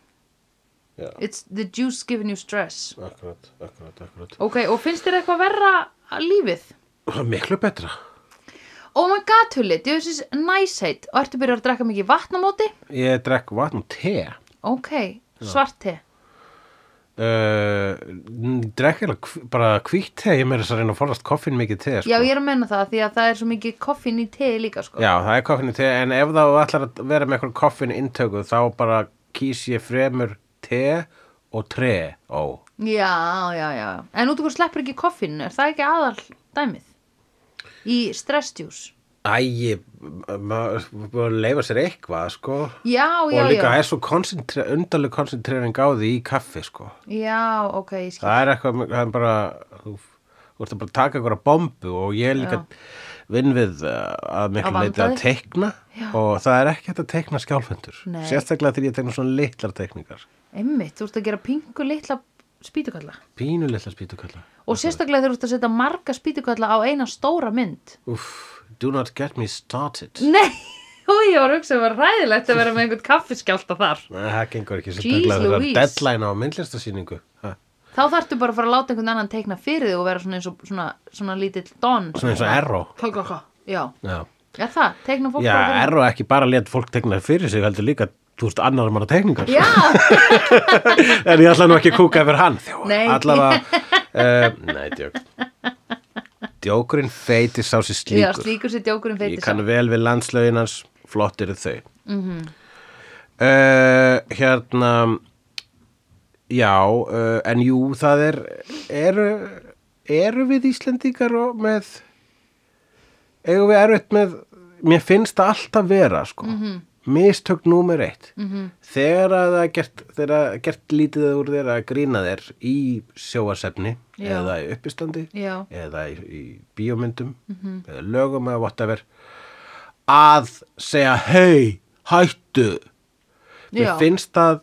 Já, It's the juice giving you stress. Akkurat, akkurat, akkurat. Ok, og finnst þér eitthvað verra að lífið? Miklu betra. Oh my god, Hulli, this is nice Og ertu byrjað að drekka mikið vatn á móti? Ég drekk vatn og te. Ok, svart te uh, Drekk bara hvítt te Ég meira þess að reyna að forðast koffin mikið te sko. Já, ég er að menna það því að það er svo mikið koffin í te líka sko Já, það er koffin í te En ef þá ætlar að vera með eitthvað koffin intöku Þá bara kýs ég fremur te og tre Ó Já, já, já En út okkur sleppur ekki koffin, er það ekki aðal dæmið? Í stressdjús Æ, maður leifa sér eitthvað sko. Já, já, Og líka já. er svo koncentre, undarleg koncentrering á því í kaffi sko. Já, ok, ég skil. Það er eitthvað, það er bara Þú ert að bara taka eitthvað bombu Og ég líka vinn við uh, að miklu leiti að Já. Og það er ekki hægt að teikna skjálfendur. Sérstaklega þegar ég teikna svona litlar teikningar. Einmitt, þú ert að gera pingu litla spýtukalla. Pínu litlar spýtukalla. Og sérstaklega þegar þú ert að setja marga spýtukalla á eina stóra mynd. Úff, do not get me started. Nei, og ég var að hugsa að það var ræðilegt að vera með einhvern kaffiskjálta þar. Nei, það gengur ekki þegar Louise. deadline á myndlistasýningu Þá þarftu bara að fara að láta einhvern annan teikna fyrir þig og vera svona eins og svona, svona lítill don. Svona eins og ha. Já, Já, er það, teikna fólk Já Erro ekki bara let fólk teikna fyrir sig heldur líka, þú veist, annar manna teikningar. Já, En ég ætla nú ekki að kúka yfir hann. Þjó, Nei. Allavega uh, Nei, Djókurinn feiti sá sér já, slíkur slíkur sér djókurinn feiti Ég kann vel við landslögin hans Flott eru þau mm Hérna Já uh, En jú, það er Eru, eru við Íslendingar og með Eigum við erfitt með Mér finnst það alltaf vera sko. -hmm. Mistök númer eitt -hmm. Þegar að það er gert er gert lítið úr þér að grína þér Í sjóasefni Já. Eða í uppistandi Já. eða í, í bíómyndum eða lögum eða whatever að segja hei, hættu mér Já. finnst að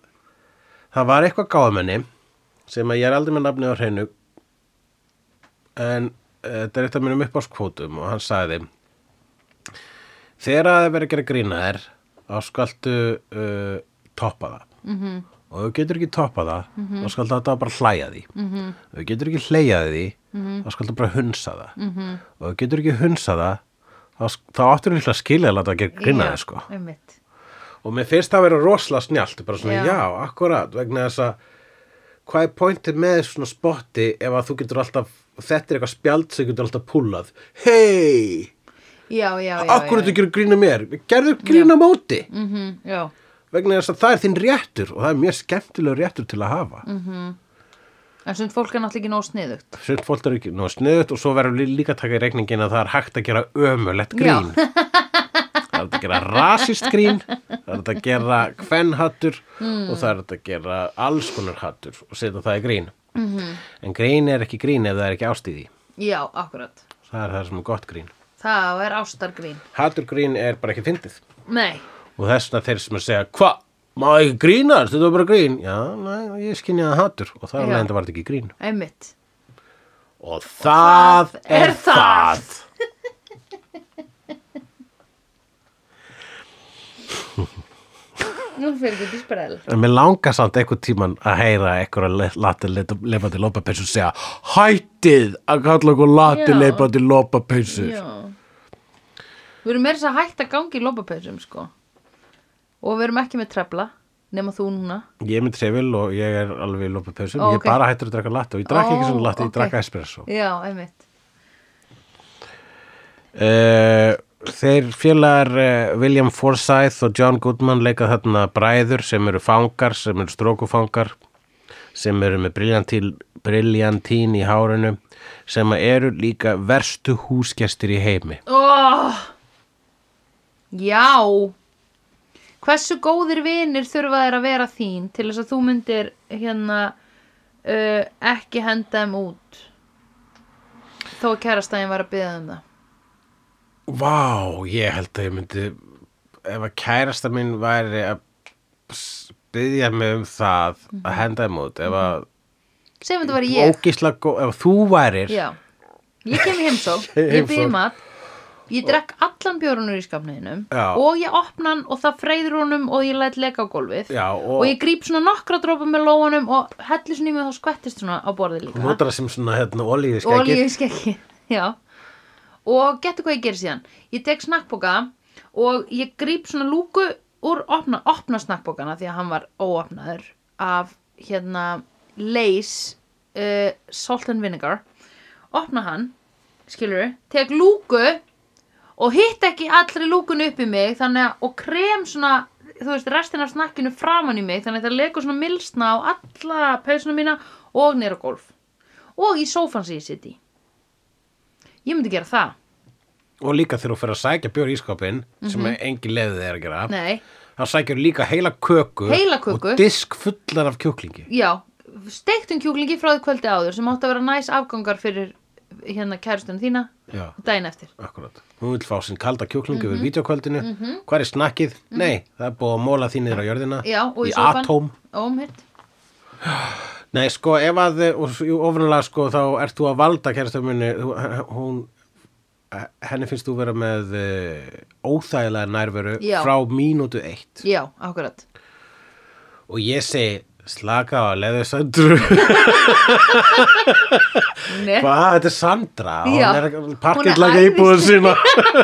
það var eitthvað gáðmenni sem að ég er aldrei með nafni á hreinu en uh, þetta er eitt af mínum uppáskvótum og hann sagði þegar að það verið að gera grína þér þá skaltu uh, toppa það -hmm. Og ef þú getur ekki toppa það þá skaltu þetta bara hlæja því. -hmm. ef þú getur ekki hlæja því þá skaltu bara hunsa það. -hmm. og ef þú getur ekki hunsa það þá, þá áttur þú líklega að skilja að gera grína þér sko. og mér finnst það að vera rosalega snjált bara svona, Já. já, akkurat vegna þess að hvað er pointið með svona spotti ef að þú getur alltaf þetta er eitthvað spjald sem getur alltaf púlað hei, Já, já, já akkur já, þetta gerir grína mér? Gerður grína móti. Mhm, já. Vegna þess að það er þinn réttur og það er mjög skemmtilegur réttur til að hafa. Mm. En svona fólk er náttúrulega ekki nóg sniðugt. Svöld fólk er ekki nú sniðut og svo verður lí- líka að taka í reikningin að það er hægt að gera ömulegt grín. Það er að gera rasist grín það er að gera kvenhattur og það er að gera alls konar hattur og setja það í grín. -hmm. en grín er ekki grín ef það er ekki ástíði Já, akkurat. Það er það sem er gott grín. Það er ástargrín. Hattur grín er bara ekki fyndið. Nei, og þess vegna þeir sem að segja hva, má ekki grínast, þetta var bara grín? Já, næ, ég það hattur og það er alveg enda var þetta ekki grín. Einmitt. Og það, það er er það. Nú fyrir til sprell. En mér langar samt einhvern tíman að heyra einhverja lati leifandi lópapeysu segja hættið að kalla okkur lati Já. leifandi lópapeysu Já. Við erum meira þess að hætta gangi í lópapeysum sko Og við erum ekki með trefla Nema þú núna Ég er með trefil og ég er alveg í lópapeysu Ó, Ég ok. er bara hættur að drakka lati og ég drakk ekki Ó, svona lati, ég ok. drakk espresso Já, einmitt uh, Þeir félagar uh, William Forsyth og John Goodman leika þarna bræður sem eru fangar, sem eru strókufangar sem eru með briljantín, í hárinu sem eru líka verstu húsgestir í heimi oh! Já Hversu góðir vinir þurfa þeir að vera þín til þess að þú myndir hérna uh, ekki henda þeim út? Þó að kærastæðin var að byggja um það. Vá, ég held að ég myndi ef að kærasta mín væri að byggja mig um það að henda þeim út ef að Segjum þetta var ég. ef þú værir Já, ég kem í heimsók Ég byrði mat Ég drekk allan bjórunur í skapniðinum og ég opna hann og það freyður honum og ég læt leka á gólfið. Já, og, og, ég gríp svona nokkra drópa með lóanum og helli svona í mig og þá skvettist svona á borðið líka. Notar það sem svona hérna olíu skækir olíu í skeggi já. Og getur hvað ég gerir síðan? Ég tek snakkboka og ég gríp svona lúku úr opna, opna snakkbokana því að hann var óopnaður af hérna Lays uh, Salt and Vinegar. Opna hann skilur tek lúku og hitt ekki allri lúkunu upp í mig þannig að og krem svona þú veist restin af snakkinu framan í mig þannig að það legur svona milsna á alla peysuna mína og nýra gólf. Og í sófan sem ég sitt í. Ég myndi gera það. Og líka þegar þú fyrir að sækja bjór í ískapin sem er engin leiðið er að gera Mhm. nei, þá sækjur líka heila köku, Heila köku. og disk fullar af kjúklingi. Já steiktum kjúklingi frá því kvöldi áður sem átti að vera næs afgangar fyrir hérna kærustunum þína Já, daginn eftir. Akkurat. Hún vil fá sinn kalda kjúklingi Mhm. við vídeokvöldinu Hvað er snakkið? Nei, það er búið að móla því niður á jörðina. Já, í, Í atóm. Nei, sko, ef að, ofanlega, sko, þá ert þú að valda kæristömmunni, hún, henni finnst þú vera með uh, óþægilega nærveru Já. frá mínútu eitt. já, akkurat. Og ég segi, slaka á að leiðu Sandru. Nei. Hvað, þetta er Sandra, hún er æðisleg. íbúðin sína.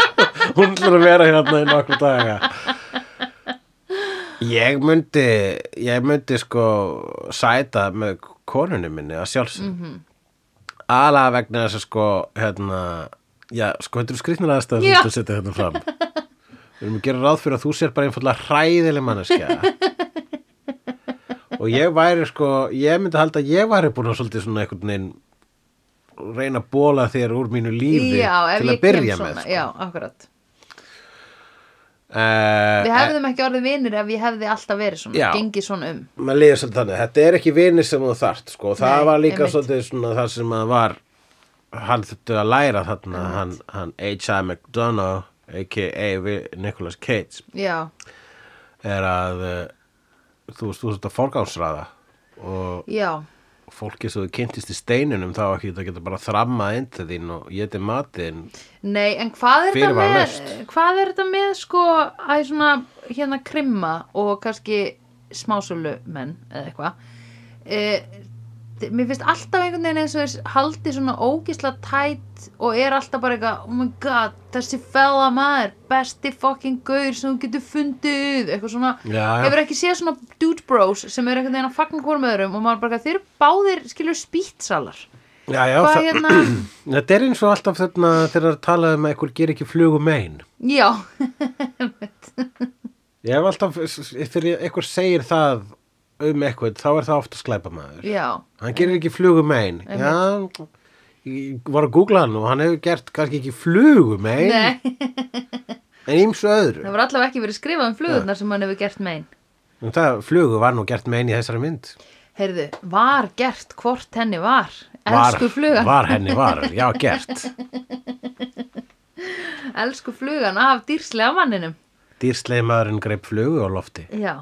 hún ætlar að vera hérna í nokkur daga. Ég myndi, ég myndi sko sæta með konunni minni að sjálfsög. Mhm. Aðalega vegna þess að sko, hérna, já, sko, þetta eru skrýtnir aðstæður Já. sem þú setja hérna fram. Við erum að gera ráð fyrir að þú sér bara einfallega hræðileg manneskja. og ég væri sko, ég myndi halda að ég væri búin að svolítið svona einhvern veginn reyna að bóla þér úr mínu lífi já, til að byrja kem með. svona Sko. já, akkurat Uh, við hefðum ekki orðið vinir ef ég hefði alltaf verið svona Já. gengið svona um maður líður svolítið þannig, þetta er ekki vinir sem þú þart sko, það Nei, var líka svolítið svona það sem að var hann þurfti að læra þarna hann, hann H.I. McDonough a.k.a. við Nicolas Cage já, er að uh, þú veist, þú veist að forgánsraða og já, fólki sem þú kynntist í steininum þá ekki það geta bara þrammað inn til þín og geti matinn. Nei en hvað er þetta með hvað er þetta með sko að svona hérna krimma og kannski smásölu menn eða eitthvað? E, mér finnst alltaf einhvern veginn eins og þess haldi svona ógisla tætt og er alltaf bara eitthvað oh my god, þessi fella maður besti fucking gaur sem þú getur fundið. Eitthvað svona, Já, já. hefur ekki séð svona dude bros sem eru einhvern veginn að fagna hvorum öðrum og maður bara, þeir eru báðir skilur spýtsalar Já, já, hvað það, hérna, þetta er eins og alltaf þarna þegar að tala um að einhver ger ekki flugum ein. Já. Ég hef alltaf, þegar einhver segir það um eitthvað, þá er það ofta sklæpa maður. já, Hann gerir ekki flugum einn. Já, ég var að googla hann og hann hefur gert kannski ekki flugum einn, en ímsu öðru. það var allavega ekki verið skrifað um flugurnar sem hann hefur gert megin En það flugu var nú gert með einn í þessari mynd. heyrðu, var gert hvort henni var Var, elsku flugan Var henni var, já gert. elsku flugan af dýrslega manninum Dýrslegi maðurinn greip flugu á lofti. já,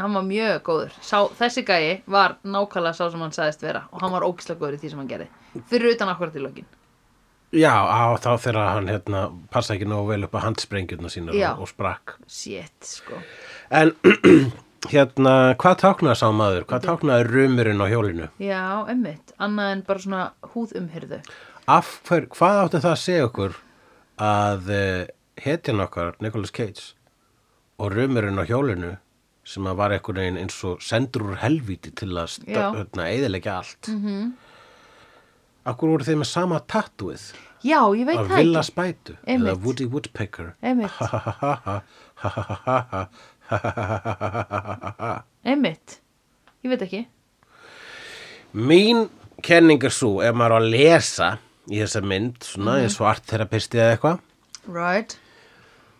hann var mjög góður sá, þessi gæi var nákvæmlega sá sem hann sagðist vera og hann var ógislega góður í því sem hann gerði fyrir utan akkurat í lokin Já, á, þá þegar hann hérna, passa ekki nógu vel upp á handsprengjurna sínar Já. og, sprakk. shit, sko En hérna, hvað táknaði sá maður? Hvað táknaði rumurinn á hjólinu? já, emmitt, annað en bara svona húðumhyrðu Af hver, hvað átti það að segja okkur að uh, hetjan okkar, Nicolas Cage og rumurinn á hjólinu sem að var einhvern veginn eins og sendur úr helvíti til að hérna, eðilegja allt mm -hmm. Akkur voru þeir með sama tattúið já, ég veit það Villa ekki Spætu Einmitt. eða Woody Woodpecker emmitt, ég veit ekki Mín kenning er svo ef maður á að lesa í þessa mynd svona Mhm. eins og artterapisti eða eitthvað right,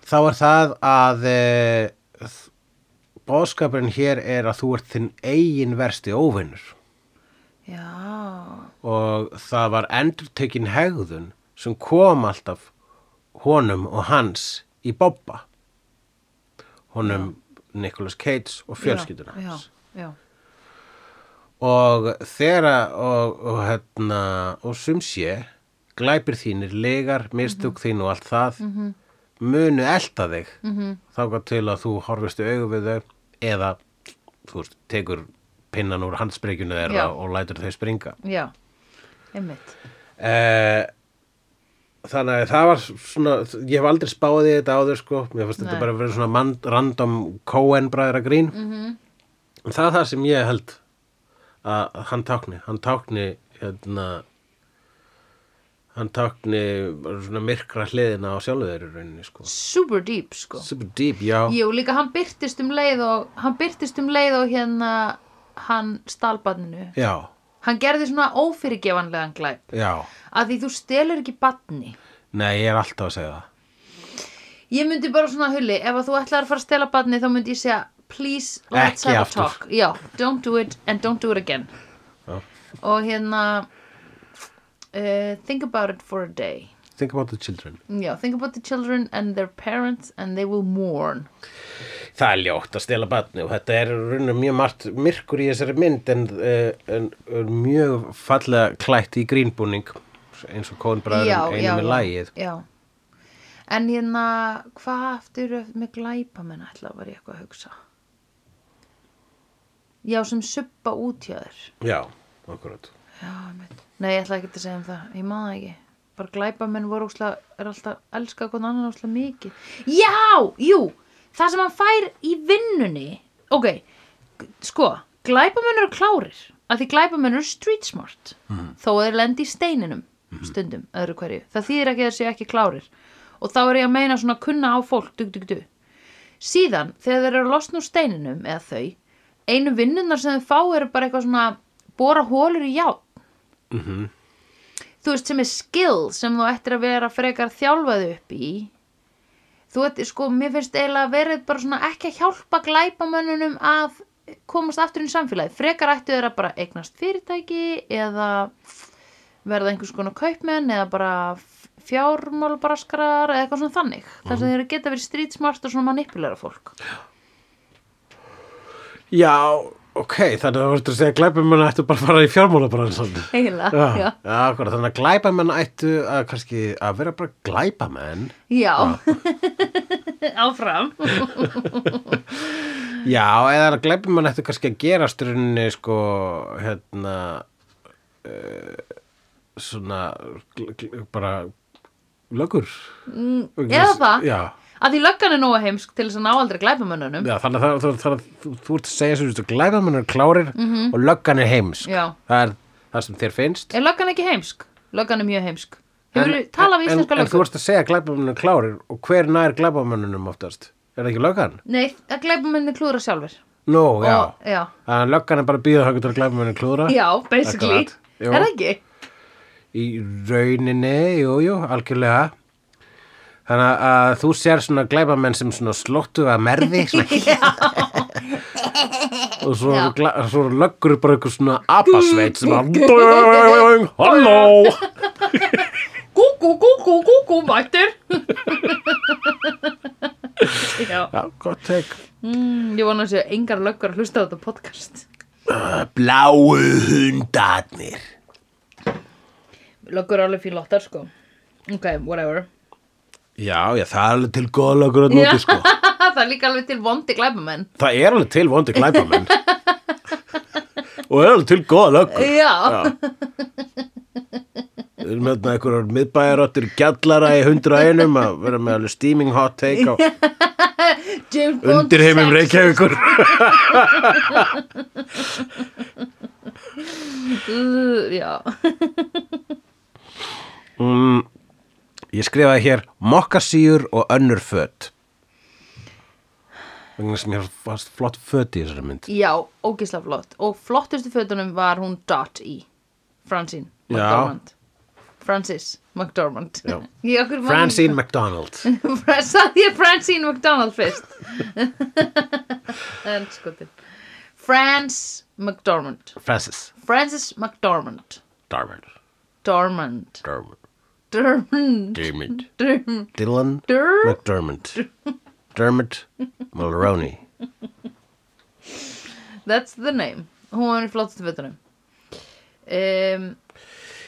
þá er það að e, bóðskapurinn hér er að þú ert þinn eigin versti óvinnur Já, og það var endurtekin hegðun sem kom alltaf honum og hans í bobba. Honum Nicolas Cage og fjölskylduna já, hans. já, og þeirra og, og hérna og sum sé glæpir þínir, legar, mistök þín og allt það munu elta þig -hmm. þá til að þú horfist í augu við þau eða þú veist, tekur pinnan úr handspreikjunu þeirra og lætur þau springa. Já, einmitt. eh, þannig að það var svona, ég hef aldrei spáði þetta áður sko, mér fannst þetta bara að vera svona man, random Coen bræðra grín Mhm. en það er það sem ég held að hann tákni. Hann tákni hérna hann bara svona myrkra hliðina á sjálfu þeirri rauninni sko Super deep, sko. super deep, já Jú, líka hann byrtist um leið og hann byrtist um leið og hérna hann stalbarninu. já, Hann gerði svona ófyrirgefanlegan glæp. já, Að því þú stelur ekki badni. nei ég er alltaf að segja það Ég myndi bara svona hulli, ef að þú ætlar að fara að stela badni þá myndi ég segja, please let's Ekki have a aftur. talk. Já, don't do it and don't do it again. Já. Og hérna, uh, think about it for a day. think about the children Já, think about the children and their parents and they will mourn. það er ljótt að stela batni og þetta er raunum mjög margt myrkur í þessari mynd en, uh, en mjög fallega klætt í grínbúning eins og kónbræðurinn einu með lægið Já, en hérna, hvað aftur með glæpamenn ætla var ég eitthvað að hugsa? Já, sem suppa út hjá þér. já, akkurat Já, einmitt. Nei, ég ætla ekki að segja um það, ég maður það ekki. Bara glæpamenn voru úslega, er alltaf elska hvern annan úslega mikið. Já, jú, það sem hann fær í vinnunni, ok, sko, glæpamenn eru klárir, að því glæpamenn eru street smart, þó að þeir lendi í steininum stundum, öðru hverju. Það þýðir ekki að þeir séu ekki klárir. Og þá er ég að meina svona kunna á fólk, dug, dug, dug. Síðan, þegar þeir eru að losna úr steininum, eða þau, einu vinnunar sem þau fá eru bara eitthvað svona bóra hólur í játn þú veist sem er skill sem þú ættir að vera frekar þjálfað upp í. Þú veit, sko, mér finnst eiginlega verið bara svona ekki að hjálpa glæpamönnunum að komast aftur í samfélagi frekar ættu þeirra bara eignast fyrirtæki eða verða einhvers konar kaupmenn eða bara fjármálabraskarar eða eitthvað svona þannig. Þar sem þeir geta verið street smart og svona manipulæra fólk. Já, ok, þannig að þú veist að segja glæpamenn ættu bara að fara í fjármálabransan. Eiginlega, já, já, já akkurat, þannig að glæpamenn ættu að kannski að vera bara glæpamenn. Já. áfram. Já, eða að mann ættu kannski að gera styrunni sko, hérna uh, svona bara lögur mm, eða það. Já, að því löggan er nógu heimsk til þess að ná aldrei glæpamönnunum já þannig að það, það, það, þú, ert að segja svo að glæpamenn er klárir og löggan er heimsk Já. Það er það sem þér finnst Er löggan ekki heimsk? Löggan er mjög heimsk. Hefur þú talað við en, íslenska en þú ert að segja að glæpamenn er klárir og hver nær glæpamennunum oftast? Er það ekki löggan? Nei, að glæpamenni klúðra sjálfur. Nú, já Og, já. Að löggan er bara að býða að klúra ekki? í rauninni, jú, jú, algjörlega þannig að þú sér svona glæpamenn sem svona slóttu að merði og svo, svo löggur bara eitthvað svona apasveit sem að halló Gúgú, gúgú, gúgú, mættir. já. gott tek Mm, ég vona að séu engar löggur að hlusta á þetta podcast. bláu hundarnir Löggur er alveg fílóttar, sko. Ok, whatever. Já, já, það er alveg til góða löggur að noti sko það er líka alveg til vondi glæpamenn. það er alveg til vondi glæpamenn og er alveg til góða löggur Já. Við erum hérna einhverjar miðbæjarottir gjallara í hundra einum að vera með alveg steaming hot take á undir heimum. Reykjavíkur. Já. Mm, ég skrifaði hér mokkasíur og önnur föt. Vegna sem ég fannst flott föt í þessari mynd. Já, ógislega flott. Og flottustu fötunum var hún Dot í. Francine. McDormand. Francis McDormand Francine McDonald Saði ég Francine McDonald fyrst En skotin Franz McDormand Francis Francis McDormand Darmond Dormand Dermot. Dermond Dermot. Dermond Dylan Der McDermott. Dermot Mulroney. That's the name. Hún var í flottustu fötunum um,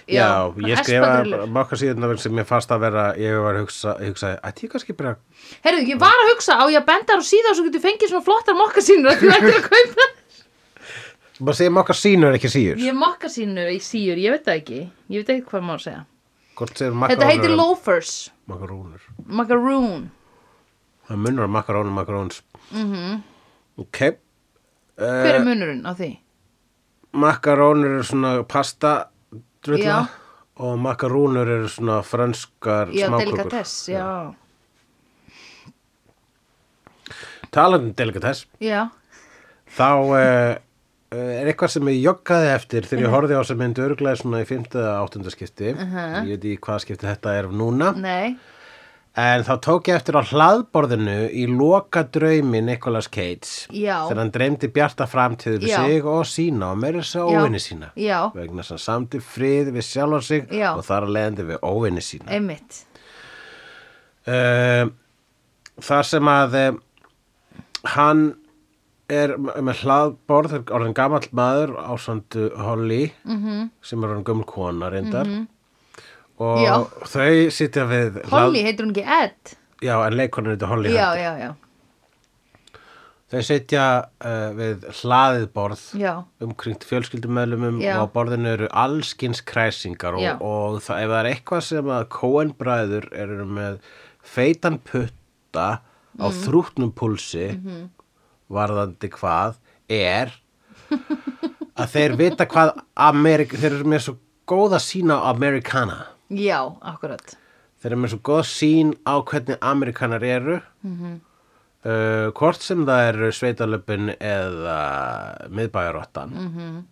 Já, ég skrifa makka síðan sem ég fannst að vera ég var að hugsa, ég hugsaði, ætti ég kannski bara Herðu, ég var að hugsa á ég að benda þar og síða og svo getur fengið svona flottar mokkasínur Þú ættir að kaupa bara segja makka sínur ekki síður Ég mokkasínur í síur, ég veit það ekki. Ég veit ekki hvað má segja Þetta heitir loafers. Makarónur Macaroon. Það munur makarónum makaróns mm -hmm. Ok Hver uh, er munurinn á því? Makarónur eru svona pasta drulla Já. og makarónur eru svona franskar Já, smákökur. delikatess, já. Talandi um delikatess. Já, þá uh, er eitthvað sem ég joggaði eftir þegar ég horfði á þessa mynd örglega svona í 5. eða 8. skipti ég veit í hvað skipti þetta er núna nei en þá tók ég eftir á hlaðborðinu í loka draumi Nicolas Cage þegar hann dreymdi bjarta framtíð við Já. sig og sína og meira þess að óvinni sína Já. vegna þess að samti frið við sjálf sig Já. og þar að leiðandi við óvinni sína Einmitt uh, þar sem að uh, hann er með hlaðborð er orðin gamall maður ásandu Holly Mhm. -hmm. sem er orðin gömul kona reyndar -hmm. og Já. þau sitja við Holly, heitir hún ekki Ed? já en leikonin þetta Holly Já, já, já þau sitja uh, við hlaðið borð Já, umkringt fjölskyldumöðlumum og á borðinu eru allskins kræsingar og, og það, ef það er eitthvað sem að Coen bræður eru með feitan putta á Mhm. þrútnum púlsi varðandi hvað er að þeir vita hvað Amerik, þeir eru með svo góða sína á Americana já, akkurat þeir eru með svo góða sín á hvernig Amerikanar eru Mhm. uh, hvort sem það eru sveitalöpun eða miðbæjarottan Mhm.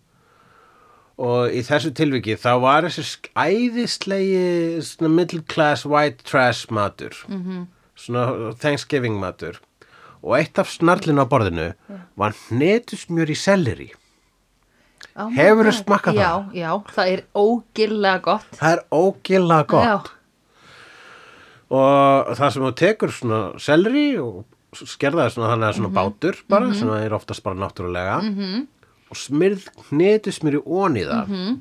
og í þessu tilviki þá var þessi æðislegi middle class white trash matur Mhm. svona Thanksgiving matur og eitt af snarlinu á borðinu var hnetusmjör í selleri oh my Hefurðu God. smakkað já, það? Já, það er ógillega gott það er ógilla gott Já, og það sem þú tekur svona selleri og skerða það svona þannig að svona Mhm. bátur bara, sem það er oftast bara náttúrulega -hmm. og smyrð hnetusmjör í það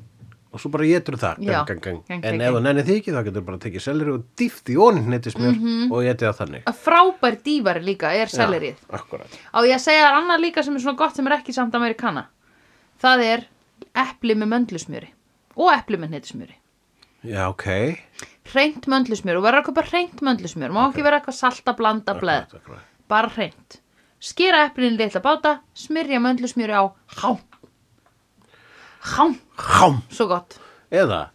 og svo bara getur það gang, gang, gang. En ef þú gang. nennir því ekki þá getur bara tekið selleri og dýft í onni hnetusmjör Mhm. og getið það þannig. Að frábær dývar líka er sellerið. Á ég að segja þér annað líka sem er svona gott sem er ekki samt amerikana Það er epli með möndlusmjöri og epli með hnetusmjöri Já, ok. Hreint möndlusmjör og verður að kaupa hreint möndlusmjör Má ekki vera eitthvað salta blanda bleð. Bara hreint. Skera eplin í litla báta Smyrja möndlusmjöri á Hám Hám, Hám. Svo gott. Eða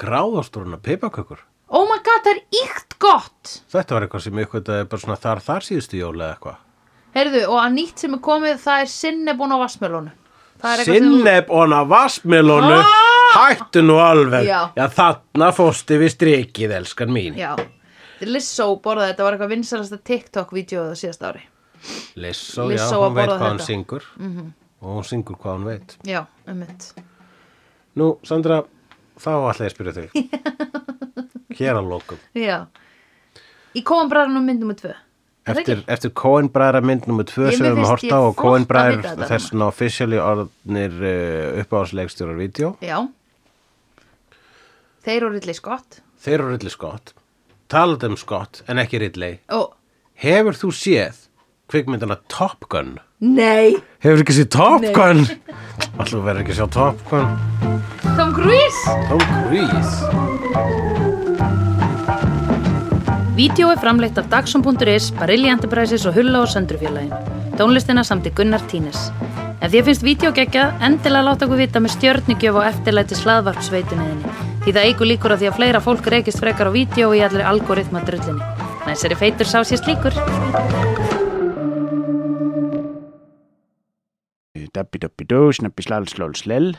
gráðastúruna pipakökur Oh my god, það er íkt gott. Þetta var eitthvað sem ykkur bara svona þar þar síðustu jól eða eitthvað. Heyrðu, og að nýtt sem er komið Það er sinnebún á vassmelónu Það er eitthvað sem þú- Sinneb og hana vassmelónu Hættu nú alveg. Já. þarna fósti við strikið, elskan mín. Já, Lissó borðaði þetta var eitthvað vinsalasta TikTok-vídeó það síðast ári. Lissó, já, hún veit hvað þetta. syngur og hún syngur hvað hún veit. Já, ummitt Nú, Sandra, þá ætla ég að spyrja þig. Hér að lokum. Já. Í kóanbræðanum myndum með tvö. Eftir, eftir Coen bræðra mynd nummer tvö sem við erum að horta á og Coen flott að bræður vita þetta þess vegna officially orðnir uh, uppáðsleikstjórar vídeo Já. Þeir eru Ridley Scott. Þeir eru Ridley Scott. Talað um Scott en ekki Ridley. Og, Hefur þú séð kvikmyndina Top Gun? Nei Hefur ekki séð Top. Gun? Alltaf verður ekki að sjá Top Gun Tom Cruise Tom Cruise Vídeó er framleitt af Dagsum.is, Barilli Enterprises og Hulla og Söndrufjörlægin. Tónlistina samt í Gunnar Tínes. Ef þér finnst vídeo geggjað, endilega láta okkur vita með stjörnigjöf og eftirlæti slaðvarpsveitunniðinni. Því það eigur líkur á því að fleira fólk reykist frekar á vídeo og í allir algoritma drullinni. Næsari feitur sá sér slíkur. Dabbi dabbi dó, snabbi slal slól slell